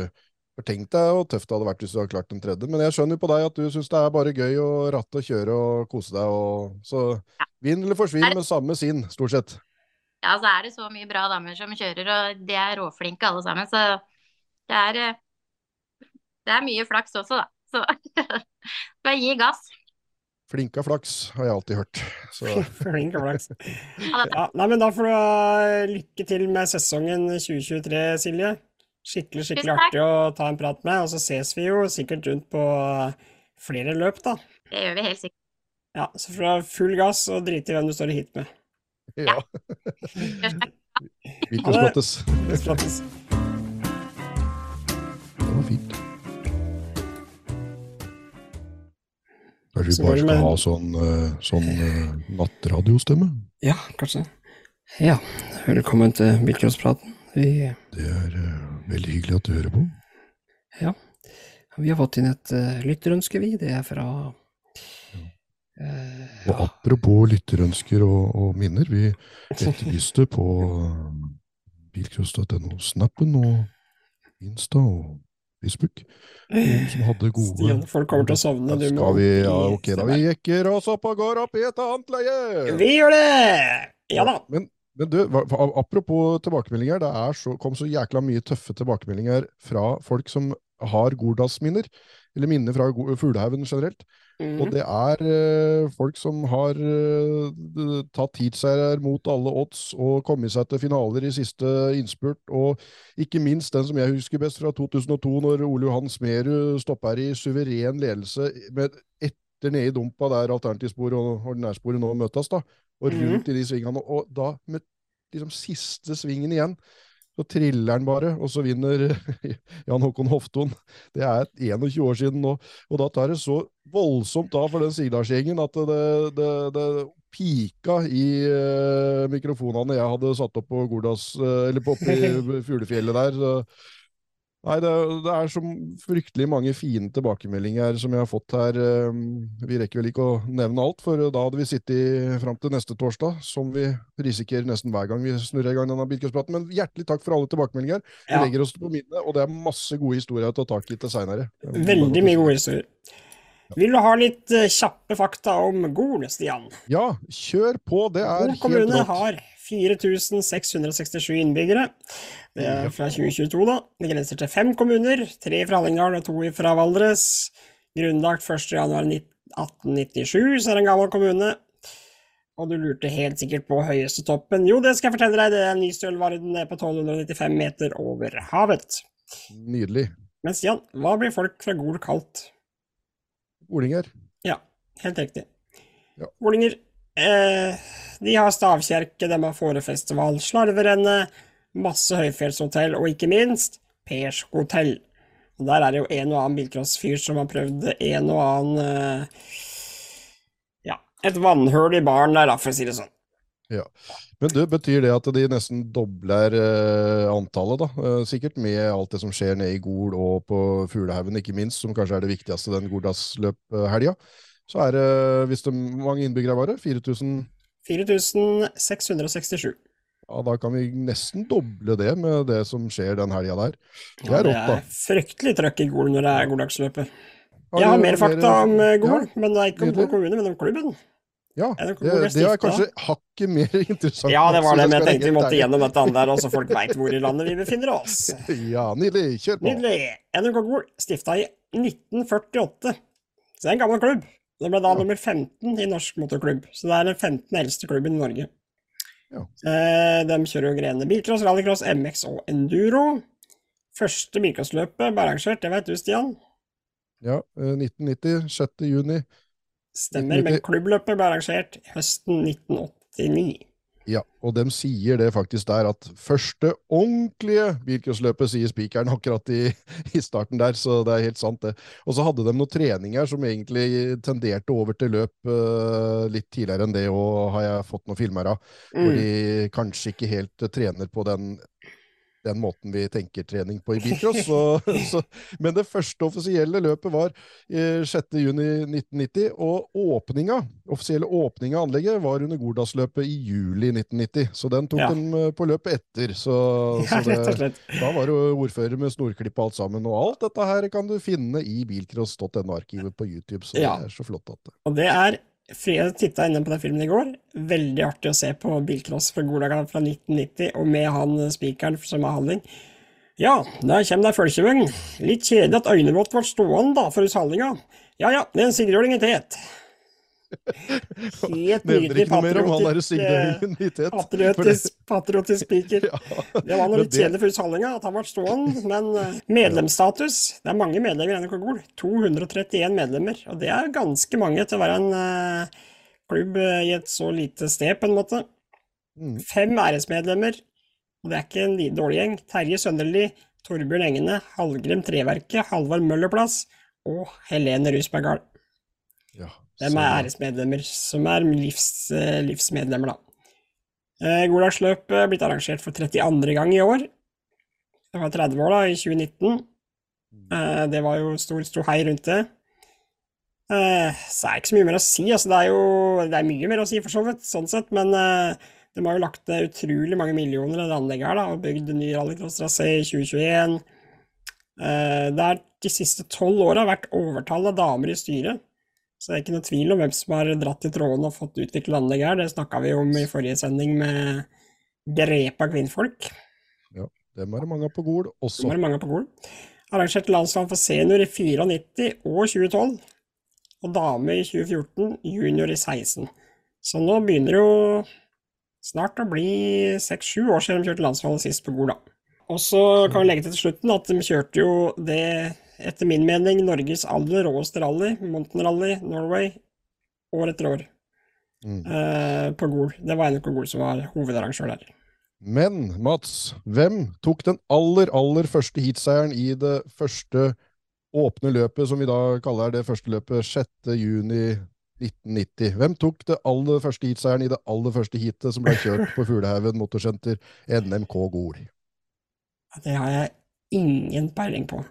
har Tenk deg hvor tøft det hadde vært hvis du hadde klart den tredje. Men jeg skjønner jo på deg at du syns det er bare gøy å ratte og kjøre og kose deg. Og, så vinn eller forsvinn med samme sinn, stort sett. ja, så er det så mye bra damer som kjører, og de er råflinke alle sammen, så det er eh, Det er mye flaks også, da. Så bare gi gass. Flinka flaks, har jeg alltid hørt. Så Flink flaks. Ja, nei, men da får du ha lykke til med sesongen 2023, Silje. Skikkelig, skikkelig artig å ta en prat med, og så ses vi jo sikkert rundt på flere løp, da. Det gjør vi helt sikkert. Ja, så fra full gass og drite i hvem du står i hit med. ja, vi prates. Vi prates. Det var fint. Kanskje vi bare skal ha sånn, eh, sånn eh, nattradiostemme? Ja, kanskje. Ja, velkommen til Bilcrosspraten. Vi, Det er eh, veldig hyggelig at du hører på. Ja. vi har fått inn et uh, lytterønske, vi. Det er fra uh, Og apropos lytterønsker og, og minner, vi etterlyste på eh, bilcross.no, Snappen og Insta og Facebook noen som hadde gode Stian, folk kommer til å sovne. Da Skal vi, ja, ok, da vi jekker oss opp og går opp i et annet leie! Vi gjør det! Ja da. Men, men du, apropos tilbakemeldinger, det er så, kom så jækla mye tøffe tilbakemeldinger fra folk som har Gordalsminner, eller minner fra Fuglehaugen generelt. Og Mhm. det er eh, folk som har eh, tatt tidsseier mot alle odds og kommet seg til finaler i siste innspurt. Og ikke minst den som jeg husker best fra 2002, når Ole Johan Smerud her i suveren ledelse med etter nede i dumpa der alternativsporet og ordinærsporet nå møtes, da, og Mhm. rundt i de svingene. Og da med liksom siste svingen igjen, så triller han bare, og så vinner Jan Håkon Hofton. Det er 21 år siden nå. Og da tar det så voldsomt av for den Sigdalsgjengen at det, det, det pika i uh, mikrofonene jeg hadde satt opp på Gordas, uh, eller på Fuglefjellet der. Så, Nei, det, det er så fryktelig mange fine tilbakemeldinger som jeg har fått her. Eh, Vi rekker vel ikke å nevne alt, for da hadde vi sittet fram til neste torsdag, som vi risikerer nesten hver gang vi snurrer i gang denne bilcrosspraten. Men hjertelig takk for alle tilbakemeldinger. Vi Ja. legger oss på minnet, og det er masse gode historier å ta tak i til seinere. Veldig mye gode historier. Vil du ha litt eh, kjappe fakta om Gol, Stian? Ja, kjør på! Det er helt Gol helt kommune har 4667 innbyggere. Det er fra 2022, da. Det grenser til fem kommuner. Tre fra Hallingdal og to fra Valdres. Grunnlagt 1.1.1897, så er det en gammel kommune. Og du lurte helt sikkert på høyeste toppen. Jo, det skal jeg fortelle deg, det er Nystølvarden på 1295 meter over havet. Nydelig. Men Stian, hva blir folk fra Gol kalt? Olinger. Ja, helt riktig. Ja. Olinger, eh, de har stavkjerke, de har fårefestival, slarverenne, masse høyfjellshotell, og ikke minst Pers hotell. Og der er det jo en og annen bilcrossfyr som har prøvd en og annen eh, Ja, et vannhull i baren der, for å si det sånn. Ja. Men du, betyr det at de nesten dobler eh, antallet, da? Eh, sikkert med alt det som skjer nede i Gol og på Fuglehaugen, ikke minst, som kanskje er det viktigste den Gordalsløp-helga. Så er det, hvis det hvor mange innbyggere var det? 4000? 4667. Ja, da kan vi nesten doble det med det som skjer den helga der. Det er rått, da. Det er fryktelig trøkk i Gol når det er goddagsløpet. Jeg har mer fakta om eh, Gol, men det er ikke om. Gol kommune, men om klubben. ja, Er det det, er er kanskje hakket mer interessant. Ja, det var det, men jeg tenkte vi måtte gjennom dette andre, så folk veit hvor i landet vi befinner oss. Ja, nydelig. Kjør på. Nydelig. NRK Gol stifta i 1948, så det er en gammel klubb. Det ble da Ja. nummer 15 i norsk motorklubb, så det er den 15. eldste klubben i Norge. Ja. Eh, de kjører jo grenene bilcross, rallycross, MX og enduro. Første bilcrossløpet ble arrangert, det vet du, Stian? Ja, eh, 1990, 6. juni. Stemmer, men klubbløpet ble arrangert høsten 1989. Ja, og de sier det faktisk der at første ordentlige bilcrossløpet, sier spikeren akkurat i, i starten der, så det er helt sant det. Og så hadde de noen treninger som egentlig tenderte over til løp uh, litt tidligere enn det, og har jeg fått noen filmer av, hvor Mm. de kanskje ikke helt eh, trener på den, den måten vi tenker trening på i bilcross. Så, så, men det første offisielle løpet var eh, 6. juni 1990, og åpninga, offisielle åpninga av anlegget var under Gordalsløpet i juli 1990. Så den tok Ja. dem eh, på løpet etter. Så, Ja, så det, da var det ordfører med snorklipp og alt sammen. Og alt dette her kan du finne i bilcross.no-arkivet på YouTube, så Ja. det er så flott at det Og det er Jeg titta inne på den filmen i går. Veldig artig å se på bilcross fra Golaga fra 1990, og med han spikeren som er halling. Ja, der kommer det følgevogn. Litt kjedelig at øynene våre ble stående, da, for hos hallinga. Ja ja, det er en sigrøling i tet. Helt nydelig om han patriotisk eh. Patriotisk, patriotisk. Ja, Det var noe litt kjedelig for husholdninga at han ble stående, men eh, medlemsstatus Det er mange medlemmer i NRK Gol. 231 medlemmer, og det er ganske mange til å være en eh, klubb i et så lite sted, på en måte. Mm. Fem æresmedlemmer, og det er ikke en dårlig gjeng. Terje Sønderli, Torbjørn Engene, Hallgrim Treverket, Halvard Møllerplass og Helene Rusbergard. De er æresmedlemmer, som er livs, eh, livsmedlemmer, da. Eh, Goldagsløpet er blitt arrangert for 32. gang i år. Det var 30 år, da, i 2019. Eh, det var jo stor ståhei rundt det. Eh, så er det ikke så mye mer å si. Altså, det er jo det er mye mer å si, for så vidt, sånn sett, men eh, de har jo lagt ned utrolig mange millioner i det anlegget her, da, og bygd ny rallycross-trasé i 2021. Eh, det er de siste tolv åra vært overtall av damer i styret. Så det er ikke noe tvil om hvem som har dratt i trådene og fått utvikle anlegget her. Det snakka vi om i forrige sending med grepa kvinnfolk. Ja, Dem er det mange på Gol også. Dem er det mange på Gol. Arrangerte landskamp for senior i 94 og 2012. Og dame i 2014, junior i 16. Så nå begynner det jo snart å bli seks-sju år siden de kjørte landsvalget sist på Gol, da. Og så kan vi legge til til slutten at de kjørte jo det, etter min mening, Norges aller råeste rally, Mountain Rally Norway, år etter år Mm. eh, på Gol. Det var NRK Gol som var hovedarrangør der. Men Mats, hvem tok den aller, aller første heatseieren i det første åpne løpet, som vi da kaller det første løpet, 6. juni 1990? Hvem tok det aller første heatseieren i det aller første heatet som ble kjørt på Fuglehaugen motorsenter, NMK Gol? Det har jeg ingen peiling på.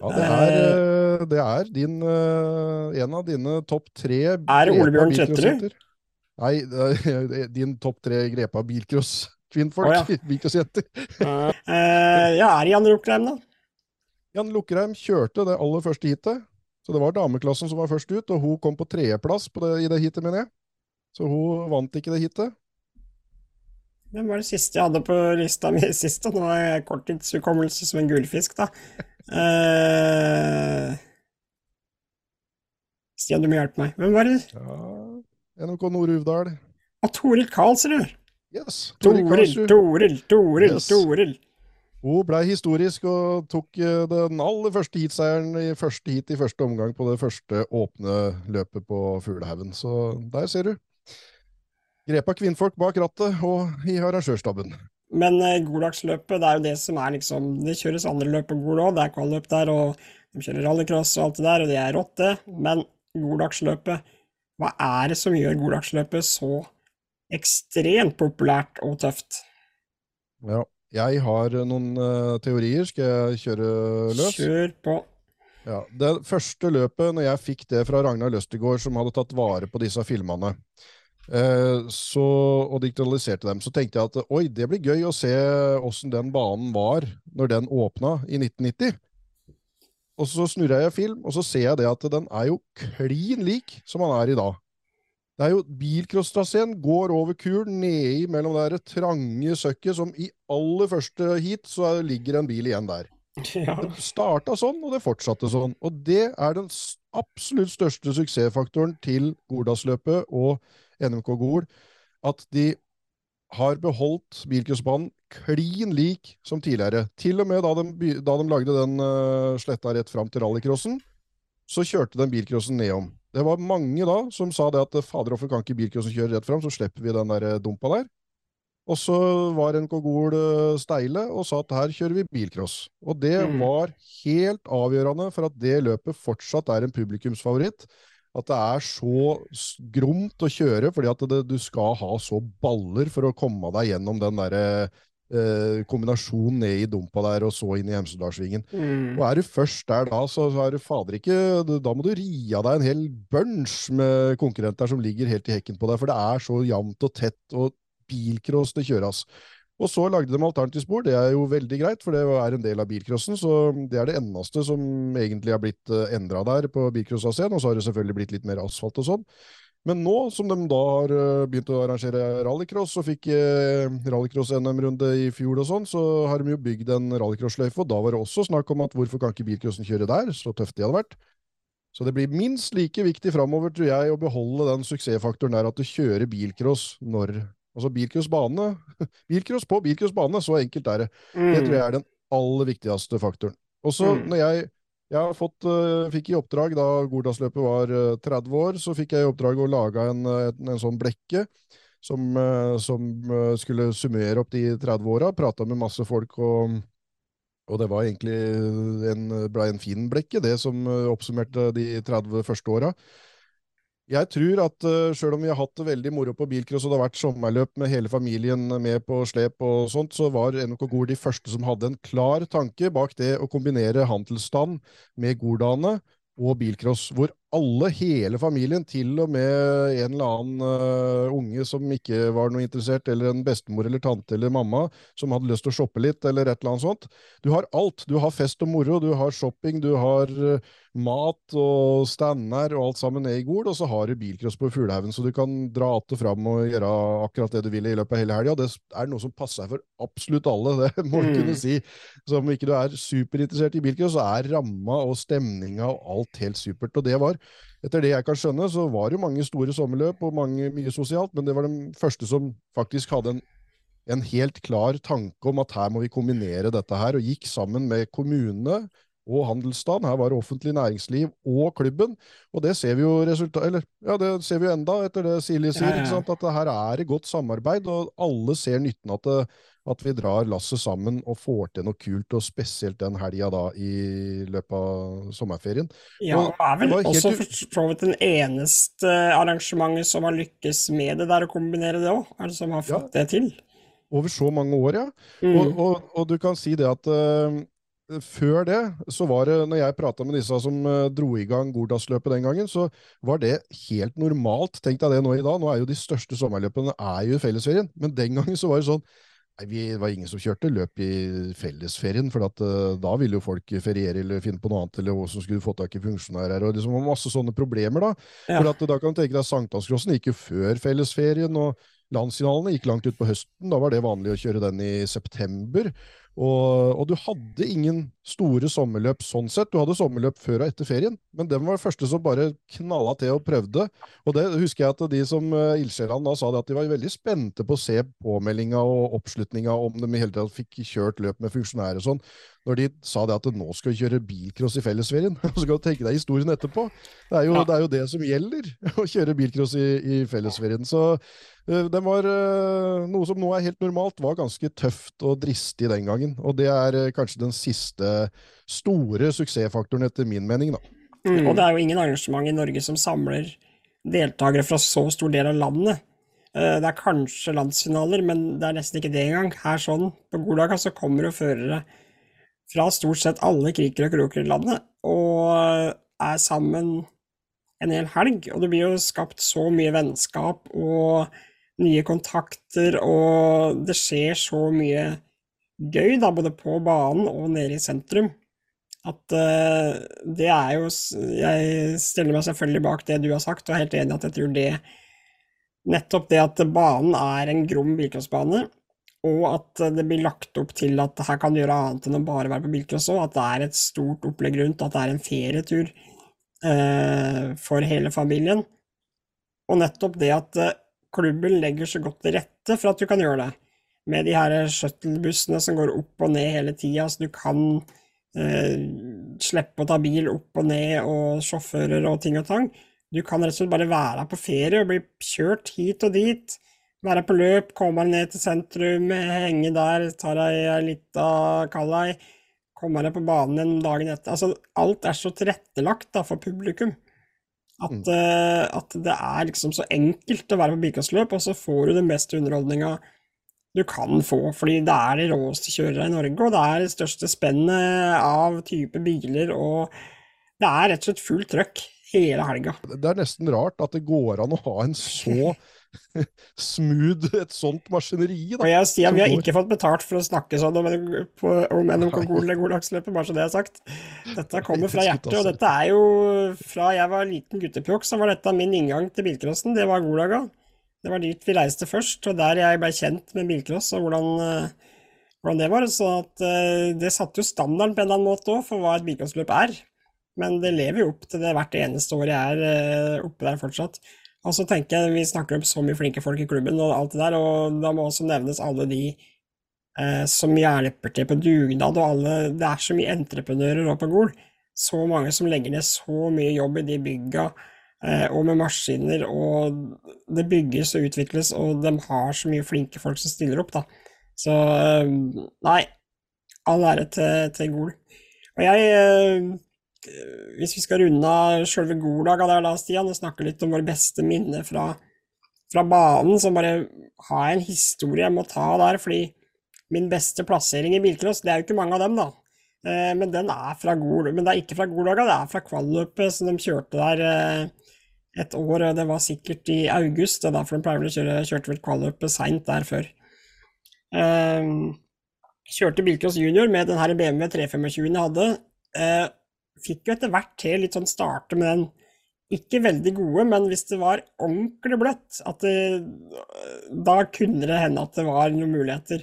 Ja, det er, eh, det er din, eh, en av dine topp tre Er det Ole Bjørn Grepa Kjetterud? Nei, din topp tre Grepa bilcross-kvinnfolk. Å, ja. Bilcrossjenter. uh, ja, er Jan Rokleim, da? Jan Lukkerheim kjørte det aller første heatet. Så det var dameklassen som var først ut, og hun kom på tredjeplass i det heatet, mener jeg. Så hun vant ikke det heatet. Hvem var det siste jeg hadde på lista mi sist? Det Nå har jeg korttidshukommelse som en gullfisk, da. Uh... Stian, du må hjelpe meg. Hvem var det? Ja, NMK Nord-Uvdal. Og Toril Karlsrud! Yes, Toril Toril. Toril, Toril, Yes. Toril. Hun ble historisk og tok eh, den aller første heatseieren i første heat i første omgang på det første åpne løpet på Fuglehaugen. Så der ser du. Grepa kvinnfolk bak rattet og i arrangørstaben. Men eh, Goldagsløpet, det er jo det som er liksom Det kjøres andre løp på Gol òg, det er kvalløp der, og de kjører rallycross og alt det der, og det er rått, det. Men Goldagsløpet, hva er det som gjør Goldagsløpet så ekstremt populært og tøft? Ja. Jeg har noen uh, teorier. Skal jeg kjøre løs? Kjør på. Ja, Det første løpet, når jeg fikk det fra Ragnar Løstegård, som hadde tatt vare på disse filmene, så, og digitaliserte dem, så tenkte jeg at oi, det blir gøy å se åssen den banen var når den åpna i 1990. Og så snurrer jeg film, og så ser jeg det at den er jo klin lik som han er i dag. Det er jo Bilcrosstraseen går over kulen nedi mellom det trange søkket som i aller første heat så ligger en bil igjen der. Ja. Det starta sånn, og det fortsatte sånn. Og det er den absolutt største suksessfaktoren til Gordalsløpet og NMK Gol, at de har beholdt bilcrossbanen klin lik som tidligere. Til og med da de, da de lagde den uh, sletta rett fram til rallycrossen, så kjørte den bilcrossen nedom. Det var mange da som sa det at fader, hvorfor kan ikke bilcrossen kjøre rett fram, så slipper vi den der eh, dumpa der. Og så var NK Gol eh, steile og sa at her kjører vi bilcross. Og det Mm. var helt avgjørende for at det løpet fortsatt er en publikumsfavoritt. At det er så gromt å kjøre, fordi at det, du skal ha så baller for å komme deg gjennom den derre eh, kombinasjonen ned i dumpa der og så inn i Hemsedalsvingen. Mm. Og er du først der da, så så er du fader ikke Da må du ri av deg en hel bunch med konkurrenter som ligger helt i hekken på deg, for det er så jevnt og tett, og bilcross det kjøres. Og så lagde de alternativspor, det er jo veldig greit, for det er en del av bilcrossen, så det er det eneste som egentlig har blitt endra der på bilcross-AC-en, og så har det selvfølgelig blitt litt mer asfalt og sånn. Men nå som de da har eh, begynt å arrangere rallycross, og fikk eh, rallycross-NM-runde i fjor og sånn, så har de jo bygd en rallycross-løyfe, og da var det også snakk om at hvorfor kan ikke bilcrossen kjøre der, så tøft de hadde vært. Så det blir minst like viktig framover, tror jeg, å beholde den suksessfaktoren der at du kjører bilcross når Altså bilcross bane. Bilcross på bilcross bane, så enkelt er det. Det tror jeg er den aller viktigste faktoren. Og så Mm. når jeg jeg har fått, uh, fikk i oppdrag, da Gordalsløpet var uh, 30 år, så fikk jeg i oppdrag å lage en, en, en sånn blekke som, uh, som skulle summere opp de 30 åra. Prata med masse folk, og, og det var egentlig en, ble en fin blekke, det som oppsummerte de 30 første åra. Jeg tror at uh, sjøl om vi har hatt det veldig moro på bilcross, og det har vært sommerløp med hele familien med på slep og sånt, så var NOK Gol de første som hadde en klar tanke bak det å kombinere handelsstand med Gordane og bilcross, hvor alle, hele familien, til og med en eller annen uh, unge som ikke var noe interessert, eller en bestemor eller tante eller mamma som hadde lyst til å shoppe litt, eller et eller annet sånt. Du har alt. Du har fest og moro, du har shopping, du har uh, mat og stander og alt sammen ned i Gol, og så har du bilcross på Fuglehaugen, så du kan dra att og fram og gjøre akkurat det du vil i løpet av hele helga. Det er noe som passer for absolutt alle, det må du Mm. kunne si. Så om ikke du er superinteressert i bilcross, så er ramma og stemninga og alt helt supert. Og det var, etter det jeg kan skjønne, så var det jo mange store sommerløp og mange, mye sosialt, men det var den første som faktisk hadde en en helt klar tanke om at her må vi kombinere dette her, og gikk sammen med kommunene og handelsstand. Her var det offentlig næringsliv og klubben, og det ser vi jo resultat, eller, ja, det ser vi jo enda etter det Silje sier, ikke sant? at det her er det godt samarbeid, og alle ser nytten av at, det, at vi drar lasset sammen og får til noe kult, og spesielt den helga da i løpet av sommerferien. Ja, Og er vel også for så vidt den eneste arrangementet som har lykkes med det der, å kombinere det òg. Det som har fått det til? Over så mange år, ja. Mm. Og, og, og du kan si det at uh, før det, så var det, når jeg prata med disse som uh, dro i gang Gordalsløpet den gangen, så var det helt normalt. Tenk deg det nå i dag. Nå er jo de største sommerløpene er jo i fellesferien. Men den gangen så var det sånn Vi var ingen som kjørte løp i fellesferien, for at, uh, da ville jo folk feriere eller finne på noe annet, eller hvordan skulle du få tak i funksjonærer, og liksom masse sånne problemer, da. Ja. For at, da kan du tenke deg Sankthanscrossen gikk jo før fellesferien, og landsfinalene gikk langt ut på høsten. Da var det vanlig å kjøre den i september. Og, og, du hadde ingen store sommerløp sånn sett. Du hadde sommerløp før og etter ferien, men den var det første som bare knalla til og prøvde. Og det husker jeg at de som uh, ildsjelene da sa det at de var veldig spente på å se påmeldinga og oppslutninga om de i hele tatt fikk kjørt løp med funksjonærer og sånn, når de sa det at nå skal kjøre bilcross i fellesferien. Og så kan du tenke deg historien etterpå. Det er jo, ja. det, er jo det, som gjelder, å kjøre bilcross i, i fellesferien. Så Eh, den var eh, Noe som nå er helt normalt, var ganske tøft og dristig den gangen. Og det er eh, kanskje den siste store suksessfaktoren, etter min mening, da. Mm. Og det er jo ingen arrangement i Norge som samler deltakere fra så stor del av landet. Det er kanskje landsfinaler, men det er nesten ikke det engang. Her sånn, på Golaga så kommer jo førere fra stort sett alle kriker og kroker i landet, og er sammen en hel helg. Og det blir jo skapt så mye vennskap og nye kontakter, og det skjer så mye gøy, da, både på banen og nede i sentrum, at uh, det er jo Jeg stiller meg selvfølgelig bak det du har sagt, og er helt enig at jeg tror det Nettopp det at banen er en grom bilcrossbane, og at det blir lagt opp til at her kan du gjøre annet enn å bare være på bilcross òg, at det er et stort opplegg rundt, at det er en ferietur uh, for hele familien. Og nettopp det at uh, klubben legger så godt til rette for at du kan gjøre det. Med de her shuttlebussene som går opp og ned hele tida, så du kan eh, slippe å ta bil opp og ned, og sjåfører og ting og tang. Du kan rett og slett bare være på ferie og bli kjørt hit og dit. Være på løp, komme deg ned til sentrum, henge der, ta deg ei lita kaldei, komme deg på banen en dagen etter. Altså, alt er så tilrettelagt da, for publikum. At, mm. uh, at, det er liksom så enkelt å være på bilkastløp, og så får du den beste underholdninga du kan få, fordi det er de råeste kjørere i Norge, og det er det største spennet av type biler, og det er rett og slett fullt trøkk hele helga. Det er nesten rart at det går an å ha en så smooth et sånt maskineri. Da, og jeg sier Vi har ikke fått betalt for å snakke sånn om, om NMK Godlagsløpet, bare så det er sagt. Dette kommer fra hjertet, og dette er jo fra jeg var liten guttepjokk, så var dette min inngang til bilcrossen. Det var Golaga. Det var dit vi reiste først, og der jeg blei kjent med bilcross og hvordan, eh, hvordan, det var. Så at, eh, det satte jo standarden på en eller annen måte òg for hva et bilcrossløp er. Men det lever jo opp til det hvert eneste år jeg er eh, oppe der fortsatt. Og så tenker jeg, Vi snakker om så mye flinke folk i klubben, og alt det der, og da må også nevnes alle de eh, som hjelper til på dugnad, og alle Det er så mye entreprenører oppe på Gol. Så mange som legger ned så mye jobb i de bygga, og med maskiner, og det bygges og utvikles, og de har så mye flinke folk som stiller opp, da. Så eh, nei, all ære til, til Gol. Og jeg eh, Eh, hvis vi skal runde av sjølve Golaga der da, Stian, og snakke litt om våre beste minner fra, fra banen, så bare har jeg en historie jeg må ta der, fordi min beste plassering i bilcross, det er jo ikke mange av dem, da. Eh, men den er fra Gol, men det er ikke fra Golaga, det er fra kvalløpet som de kjørte der eh, et år, det var sikkert i august, det er derfor de pleier å kjøre, kjørte vel kvalløpet seint der før. Um, kjørte bilcross junior med den her BMW 325 jeg hadde. Uh, fikk jo etter hvert til litt sånn starte med den ikke veldig gode, men hvis det var ordentlig bløtt, det, da kunne det hende at det var noen muligheter.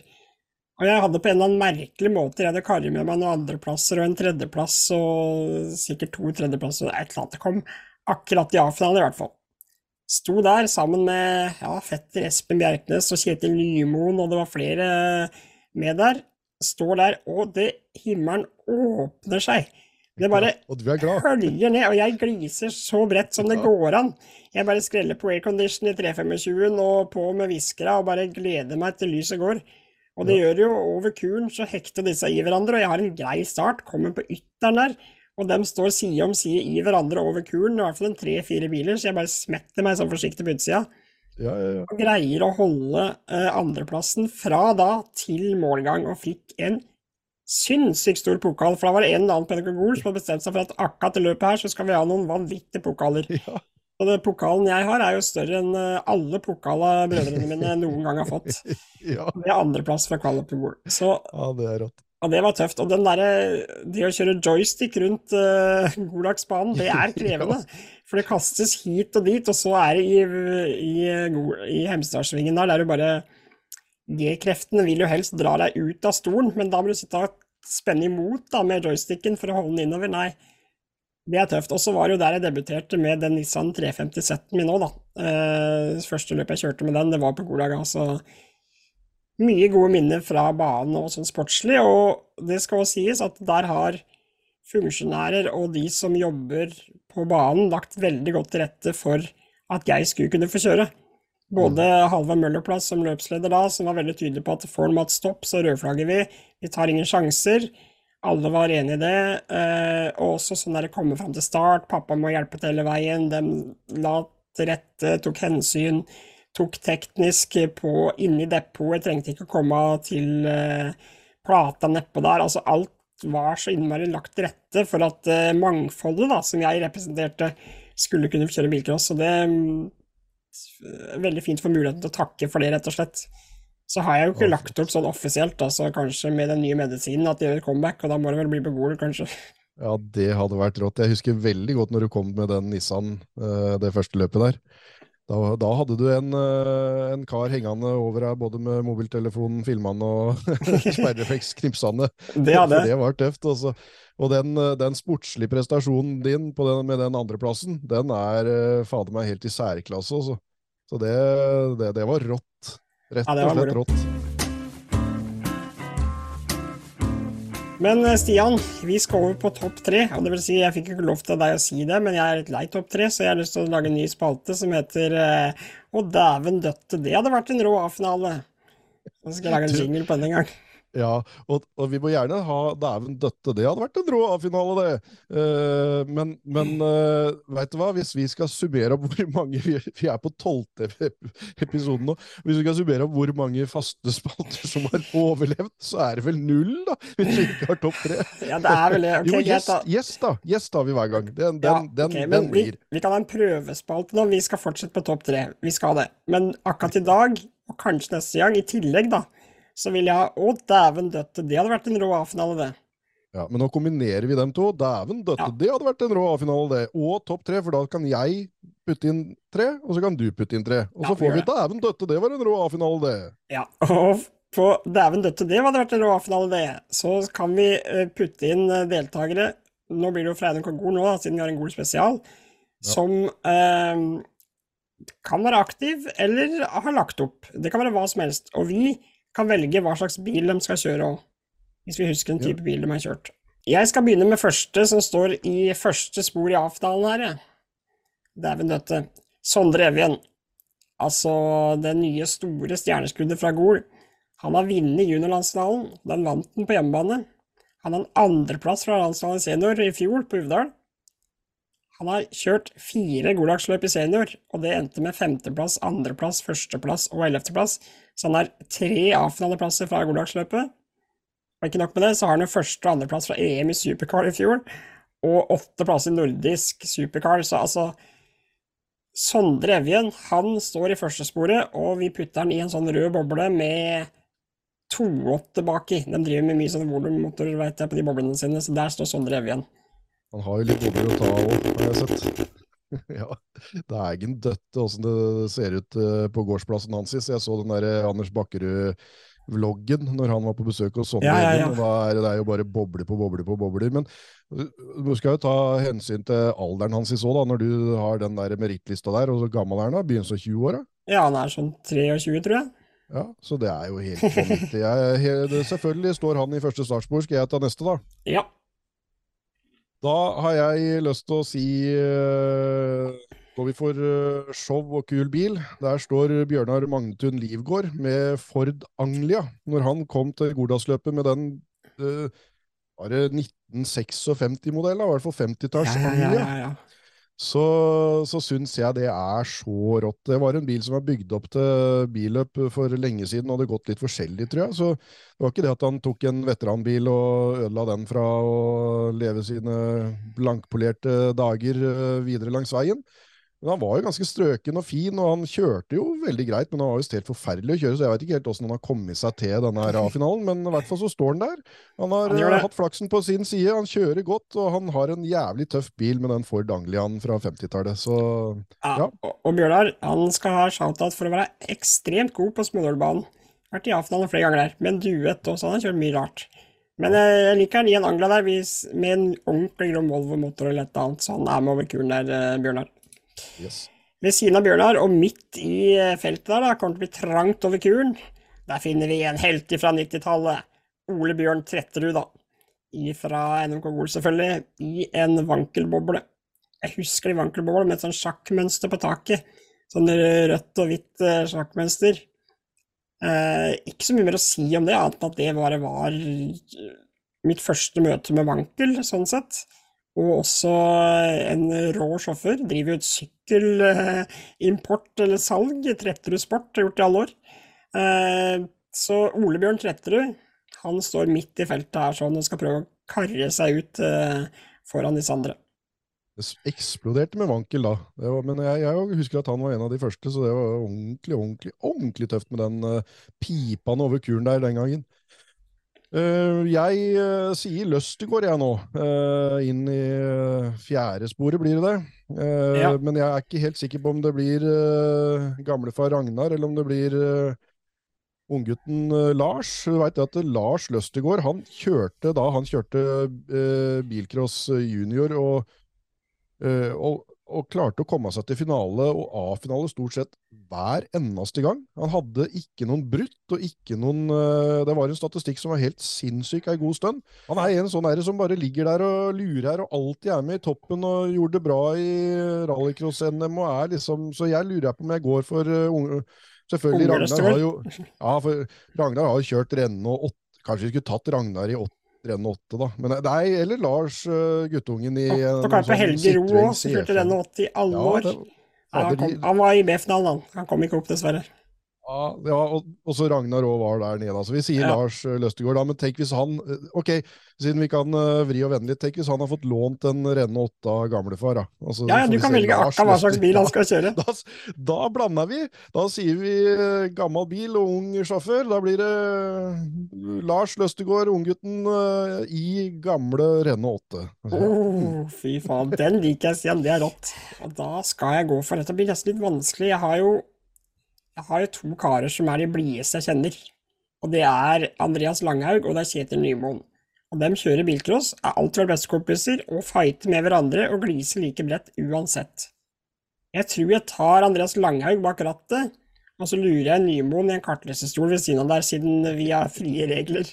Og jeg hadde på en eller annen merkelig måte Jeg hadde karret med meg noen andreplasser og en tredjeplass og sikkert to tredjeplasser og et eller annet. Det kom akkurat i A-finalen, i hvert fall. Sto der sammen med ja, fetter Espen Bjerknes og Kjetil Nymoen, og det var flere med der. Står der, og det himmelen åpner seg. Det bare høljer ned, og jeg gliser så bredt som det går an. Jeg bare skreller på aircondition i 325 og på med viskere og bare gleder meg til lyset går. Og det gjør jo over kuren, så hekter disse i hverandre, og jeg har en grei start, kommer på ytteren der, og de står side om side i hverandre over kuren, i hvert fall en tre-fire biler, så jeg bare smetter meg sånn forsiktig på utsida. Ja, ja, ja. Og greier å holde eh, andreplassen fra da til målgang, og fikk en sinnssykt stor pokal, for da var det en eller annen pedagogol som hadde bestemt seg for at akkurat i løpet her så skal vi ha noen vanvittige pokaler. Ja. Og den pokalen jeg har, er jo større enn eh, alle pokaler brødrene mine noen gang har fått. Ja, Det er andreplass fra kvalik på Gol. Så ja, det er rått. Ja, det var tøft. Og den derre Det å kjøre joystick rundt uh, Golagsbanen, det er krevende. For det kastes hit og dit, og så er det i, i, i Hemsedalssvingen der, der du bare G-kreftene vil jo helst dra deg ut av stolen, men da må du sitte og spenne imot da med joysticken for å holde den innover. Nei, det er tøft. Og så var det jo der jeg debuterte med den Nissan 350 min òg, da. Uh, første løpet jeg kjørte med den, det var på Golaga. Så mye gode minner fra banen og sånn sportslig, og det skal også sies at der har funksjonærer og de som jobber på banen lagt veldig godt til rette for at jeg skulle kunne få kjøre. Både Halvard Møllerplass som løpsleder da, som var veldig tydelig på at får hatt stopp, så rødflagger vi, vi tar ingen sjanser. Alle var enig i det, eh, og også sånn der det kommer fram til start, pappa må hjelpe til hele veien, de la til rette, tok hensyn, tok teknisk på inni depotet, trengte ikke å komme til eh, plata nedpå der, altså alt var så innmari lagt til rette for at eh, mangfoldet da, som jeg representerte, skulle kunne kjøre bilcross, og det mm, er veldig fint for muligheten til å takke for det, rett og slett. Så har jeg jo ikke lagt opp sånn offisielt, altså kanskje med den nye medisinen at det gjør et comeback, og da må det vel bli beboer, kanskje. Ja, det hadde vært rått. Jeg husker veldig godt når du kom med den Nissan, eh, det første løpet der. Da, da hadde du en, eh, en kar hengende over deg, både med mobiltelefonen filmene og sperreflex knipsende. Det hadde det var tøft. Også. Og den, den sportslige prestasjonen din på den, med den andreplassen, den er eh, fader meg helt i særklasse. Altså. Så det, det, det var rått. Rett og slett rått. Men eh, Stian, vi skal over på topp tre. Og det vil si, jeg fikk ikke lov til deg å si det, men jeg er litt lei topp tre, så jeg har lyst til å lage en ny spalte som heter eh, Å, dæven døtte, det hadde vært en rå A-finale. Så skal jeg lage en jingle på den en gang. Ja, og, og vi må gjerne ha Dæven døtte, det hadde vært en rå A-finale, det. Uh, men men uh, veit du hva, hvis vi skal summere opp hvor mange Vi, vi er på tolvte episoden nå. Hvis vi skal summere opp hvor mange faste spalter som har overlevd, så er det vel null, da? Hvis vi ikke har topp tre. Ja, det er vel det. Ok, jo, gjest, da. gjest, da. Gjest har vi hver gang. Den, den, Ja, den, den men vi, blir. vi kan ha en prøvespalte nå. Vi skal fortsette på topp tre. Vi skal det. Men akkurat i dag, og kanskje neste gang, i tillegg, da, så vil jeg ha Å, dæven døtte, det hadde vært en rå A-finale, det. Ja, men nå kombinerer vi dem to. Dæven døtte, Ja. det hadde vært en rå A-finale, det. Og topp tre, for da kan jeg putte inn tre, og så kan du putte inn tre. Og Ja, så får vi dæven døtte, det var en rå A-finale, det. Ja, og på Dæven døtte, det hadde vært en rå A-finale, det. Så kan vi eh, putte inn eh, deltakere Nå blir det jo Freidun Kongol nå, da, siden vi har en god spesial, som eh, kan være aktiv eller har lagt opp. Det kan være hva som helst. Og vi kan velge hva slags bil de skal kjøre òg, hvis vi husker en type bil de har kjørt. Jeg skal begynne med første som står i første spor i A-finalen her, jeg. Dæven døtte. Sondre Evjen. Altså det nye, store stjerneskuddet fra Gol. Han har vunnet juniorlandsfinalen. Den vant den på hjemmebane. Han har en andreplass fra landslaget senior i fjor, på Uvdal. Han har kjørt fire Golagsløp i senior, og det endte med femteplass, andreplass, førsteplass og ellevteplass. Så han har tre A-finaleplasser fra Golagsløpet. Og ikke nok med det, så har han jo første og andreplass fra EM i supercar i fjor, og åtte plasser i nordisk supercar, så altså Sondre Evjen, han står i førstesporet, og vi putter han i en sånn rød boble med 2,8 baki. De driver med mye sånn volummotorer, veit jeg, på de boblene sine, så der står Sondre Evjen. Han har jo litt bobler å ta òg, har jeg sett. ja, det er ingen døtte åssen det ser ut eh, på gårdsplassen hans. sist. Jeg så den der eh, Anders Bakkerud-vloggen når han var på besøk hos Sondre Ja, ja, ja. da er det, er jo bare bobler på bobler på bobler. Men eh, du skal jo ta hensyn til alderen hans i så, da, når du har den der merittlista der. Og så gammel er han da? Begynnelsen av 20-åra? Ja, han er sånn 23, tror jeg. Ja, så det er jo helt vanvittig. Jeg, selvfølgelig står han i første startspor. Skal jeg ta neste, da? Ja. Da har jeg lyst til å si Går Når vi får eh, show og kul bil Der står Bjørnar Magnetun Livgård med Ford Anglia. Når han kom til Gordalsløpet med den uh, Var det 1956-modellen, i hvert fall 50-talls Ja, ja, ja, Anglia. Så, så syns jeg det er så rått. Det var en bil som var bygd opp til billøp for lenge siden, og hadde gått litt forskjellig, tror jeg. Så det var ikke det at han tok en veteranbil og ødela den fra å leve sine blankpolerte dager eh, videre langs veien. Men han var jo ganske strøken og fin, og han kjørte jo veldig greit, men han var jo helt forferdelig å kjøre, så jeg vet ikke helt åssen han har kommet seg til denne her A-finalen, men i hvert fall så står han der. Han har Han eh, hatt flaksen på sin side, han kjører godt, og han har en jævlig tøff bil med den Ford Anglian fra 50-tallet, så Ja, Ja. Og, og Bjørnar han skal ha shout-out for å være ekstremt god på Smådølbanen. Vært i A-finalen flere ganger der, med duett også, han har kjørt mye rart. Men jeg, jeg liker han i en Angla der, med en ordentlig grom Volvo-motor eller et eller annet, så han er med over kuren der, eh, Bjørnar. Yes. Ved siden av Bjørnar, og midt i eh, feltet der, da, kommer det til å bli trangt over kuren. Der finner vi en helt fra 90-tallet. Ole Bjørn Tretterud, da. Fra NMK Gol, selvfølgelig. I en vankelboble. Jeg husker de vankelboblene med et sånn sjakkmønster på taket. Sånn rødt og hvitt eh, sjakkmønster. Eh, ikke så mye mer å si om det, annet enn at det bare var eh, mitt første møte med vankel, sånn sett. Og også en rå sjåfør. Driver jo et sykkelimport eller salg. Tretterud Sport, har gjort i alle år. Eh, så Ole Bjørn Tretterud, han står midt i feltet her sånn og skal prøve å karre seg ut eh, foran disse andre. Det eksploderte med vankel da, var, men jeg, jeg husker at han var en av de første, så det var ordentlig, ordentlig, ordentlig tøft med den uh, pipene over kuren der den gangen. Eh, jeg eh, sier Løstegård jeg nå, eh, inn i fjerde sporet blir det det. Ja. Men jeg er ikke helt sikker på om det blir gamlefar Ragnar, eller om det blir unggutten Lars. Du vet at Lars Løstegård, han kjørte da han kjørte bilcross junior, og og, og klarte å komme seg til finale og A-finale stort sett hver eneste gang. Han hadde ikke noen brutt og ikke noen eh, Det var en statistikk som var helt sinnssyk ei god stund. Han er en sånn som bare ligger der og lurer her, og alltid er med i toppen og gjorde det bra i rallycross-NM og er liksom Så jeg lurer på om jeg går for eh, unge Selvfølgelig, Ragnar har jo ja, Ragnar har kjørt renne og åtte Kanskje vi skulle tatt Ragnar i 80 renn da. Men deg eller Lars, eh, guttungen i ja, Dere hørte Helge Ro òg, som fulgte renn i alle år. Det, ja, han, kom, han, var i B-finalen, han. Han kom ikke opp, dessverre ja, ja, og, og så Ragnar òg var der nede. Altså, vi sier Ja. Lars uh, Løstegård, da, men tenk hvis han uh, Ok, siden vi kan uh, vri og vende litt, tenk hvis han har fått lånt en Renne 8 av gamlefar, da. Altså, Ja, ja, du kan velge akkurat hva slags bil han skal kjøre. Da, da blander vi. Da sier vi uh, gammel bil og ung sjåfør. Da blir det uh, Lars Løstegård, unggutten, uh, i gamle Renne 8. Oh, fy faen, den liker jeg, Stian. Det er rått. Og da skal jeg gå for Dette blir nesten litt vanskelig. Jeg har jo, jeg har to karer som er de blideste jeg kjenner. Og det er Andreas Langhaug og det er Kjetil Nymoen. Og dem kjører bilcross, er alltid vært bestekompiser og fighter med hverandre og gliser like bredt uansett. Jeg tror jeg tar Andreas Langhaug bak rattet, og så lurer jeg Nymoen i en kartlesestol ved siden av der, siden vi har frie regler.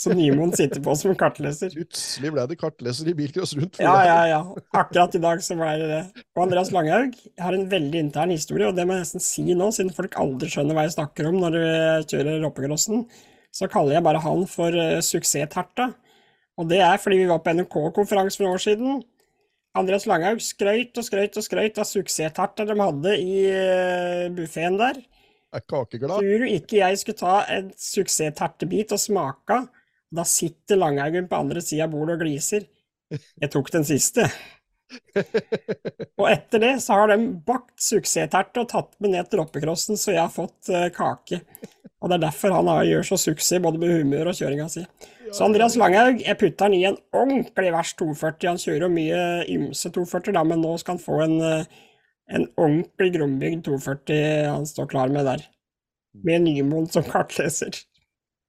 Så Nymoen sitter på som kartleser. Plutselig ble det kartleser i bilcross rundt. Ja, ja, ja. Akkurat i dag så ble det det. Og Andreas Langhaug har en veldig intern historie, og det må jeg nesten si nå, siden folk aldri skjønner hva jeg snakker om når du kjører Roppegrossen. Så kaller jeg bare han for uh, Suksessterta. Og det er fordi vi var på NRK-konferanse for noen år siden. Andreas Langhaug skrøyt og skrøyt og skrøyt av suksessterta de hadde i uh, buffeen der. Er kakeglad. Tror du ikke jeg skulle ta en suksesstertebit og smake? Da sitter Langhaugen på andre sida av bordet og gliser. Jeg tok den siste. Og etter det så har de bakt suksessterte og tatt med ned til roppecrossen, så jeg har fått uh, kake. Og det er derfor han har, gjør så suksess både med humør og kjøringa si. Så Andreas Langhaug, jeg putter han i en ordentlig vers 240. Han kjører jo mye ymse 240, da, men nå skal han få en, eh, en ordentlig grombygd 240 han står klar med der. Med Nymoen som kartleser.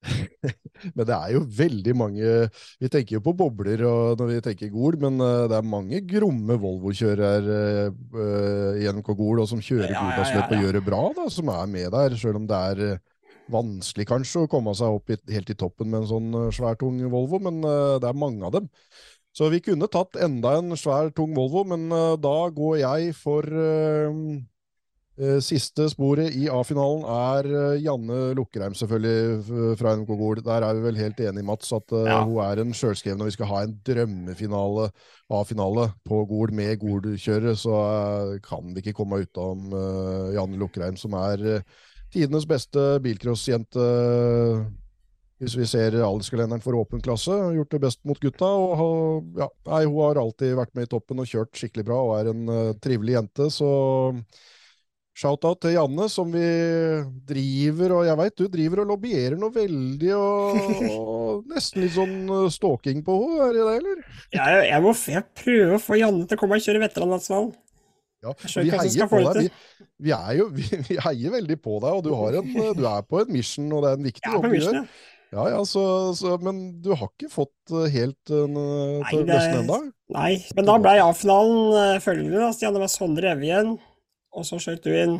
Men det er jo veldig mange Vi tenker jo på bobler når vi tenker Gol, men eh, det er mange gromme Volvo-kjørere uh, i NMK Gol og som kjører Ja, ja, ja, ja. og gjør det bra, da, som er med der, selv om det er eh, vanskelig kanskje å komme seg opp i, helt i toppen med en sånn svært svær, tung Volvo, men uh, det er mange av dem. Så vi kunne tatt enda en svær, tung Volvo, men eh, da går jeg for eh, Eh, Siste sporet i A-finalen er Janne Lukkerheim, selvfølgelig, fra NMK Gol. Der er vi vel helt enige, Mats, at Ja. hun er en sjølskreven, og vi skal ha en drømmefinale, A-finale, på Gol med Gol-kjørere, så kan vi ikke komme utenom Janne Lukkerheim, som er tidenes beste bilcrossjente. Hvis vi ser alderskalenderen for åpen klasse, gjort det best mot gutta. og har- ja, nei, Hun har alltid vært med i toppen og kjørt skikkelig bra og er en uh, trivelig jente. Så shout-out til Janne, som vi driver Og jeg veit du driver og lobbyerer noe veldig, og, og nesten litt sånn eh, stalking på henne, er det det, eller? Ja, jeg må jeg prøver å få Janne til å komme og kjøre veterannasjonalen. Ja, vi heier på deg. Vi, vi, er jo, vi, vi heier veldig på deg, og du, har en, eh, du er på en mission, og det er en viktig jobb du gjør. Ja. Ja, så, så, men du har ikke fått eh, helt uh, til å løsne ennå? Nei, men da ble A-finalen uh, følgende. da, Stian, det var Sondre Evjen, og så skjøt du inn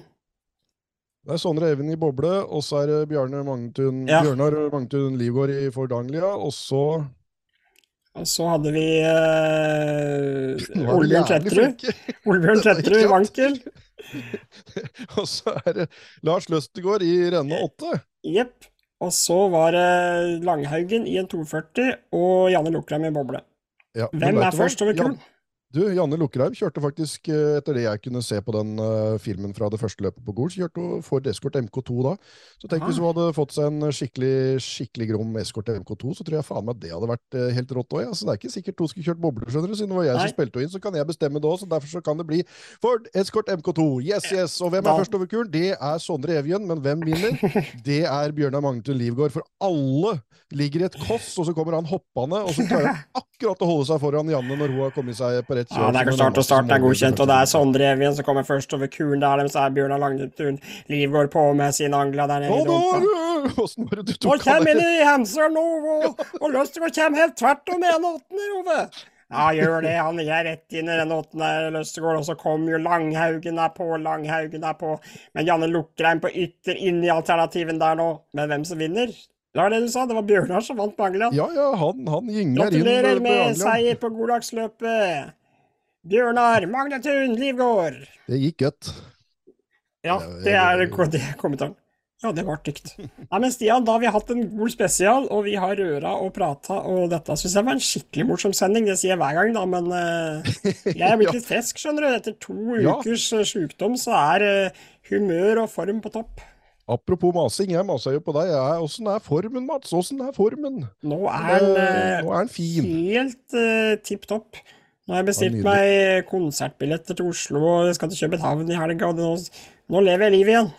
Det er Sondre Even i boble, og så er det Bjarne Magnetun, Ja. Bjørnar Magntun Livgård i Fordanglia, og så Og så hadde vi uh, Nå er Olbjørn Tretterud. Olbjørn er Tretterud i vankel. og så er det Lars Løstegård i renne åtte. Jepp. Og så var det Langhaugen i en 240 og Janne Lokrem i boble. Ja, Hvem er først over kulen? Du, Janne Lukkerheim kjørte faktisk, eh, etter det jeg kunne se på den uh, filmen fra det første løpet på Gol, så kjørte hun Ford Escort MK2 da. Så tenk hvis Ah. hun hadde fått seg en skikkelig, skikkelig grom Escort MK2, så tror jeg faen meg det hadde vært uh, helt rått òg. Ja. Så det er ikke sikkert hun skulle kjørt bobler, skjønner du. Siden det var jeg Nei. som spilte henne inn, så kan jeg bestemme det òg. Så derfor så kan det bli Ford Escort MK2. Yes, yes. Og hvem er først over kuren? Det er Sondre Evjen, men hvem vinner? Det er Bjørnar Magnetun Livgård. For alle ligger i et koss, og så kommer han hoppende, og så klarer han akkurat å holde seg foran Janne når hun har kommet seg på rett Ja, det er start og start er godkjent, og det er Sondre Evjen som kommer først over kulen der, så er Bjørnar Langtun Livgård på med sin angla der nede i det Åssen var det du tok kommer inn i Hemsø nå, og, og Løstegård kommer helt tvert om en åttende, Ove. Ja, gjør det. Han er rett inn i den åttende Løstegård, og så kommer jo Langhaugen der på, Langhaugen der på. Men Janne Lukreim på ytter inn i alternativen der nå. Men hvem som vinner? Det var det du sa, det var Bjørnar som vant på Angeland. Ja, ja, han, han gynger inn Gratulerer på med seier på Godlagsløpet. Bjørnar Magnetun Livgård. Det gikk godt. Ja, Ja, det er, det er kommentaren. Ja, det var tykt. Nei, men Stian, da har vi hatt en god spesial, og vi har røra og prata, og dette syns jeg var en skikkelig morsom sending. Det sier jeg hver gang, da, men uh, jeg er blitt Ja. litt frisk, skjønner du. Etter to Ja. ukers eh, sjukdom, så er uh, humør og form på topp. Apropos masing, jeg masa jo på deg. Åssen er formen, Mats? Åssen er formen? Nå er den fin. helt uh, tipp topp. Nå har jeg bestilt meg konsertbilletter til Oslo, og jeg skal til København i helga. og Nå, nå lever jeg livet igjen.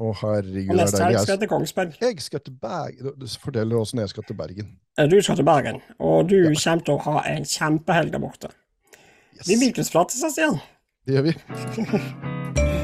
Å, herregud, Og neste helg skal jeg til Kongsberg. Jeg, skal til Bergen. Du forteller åssen jeg skal til Bergen. Du skal til Bergen, og du kommer til å ha en kjempehelg der borte. Yes. Vi oss Stian. Det gjør vi.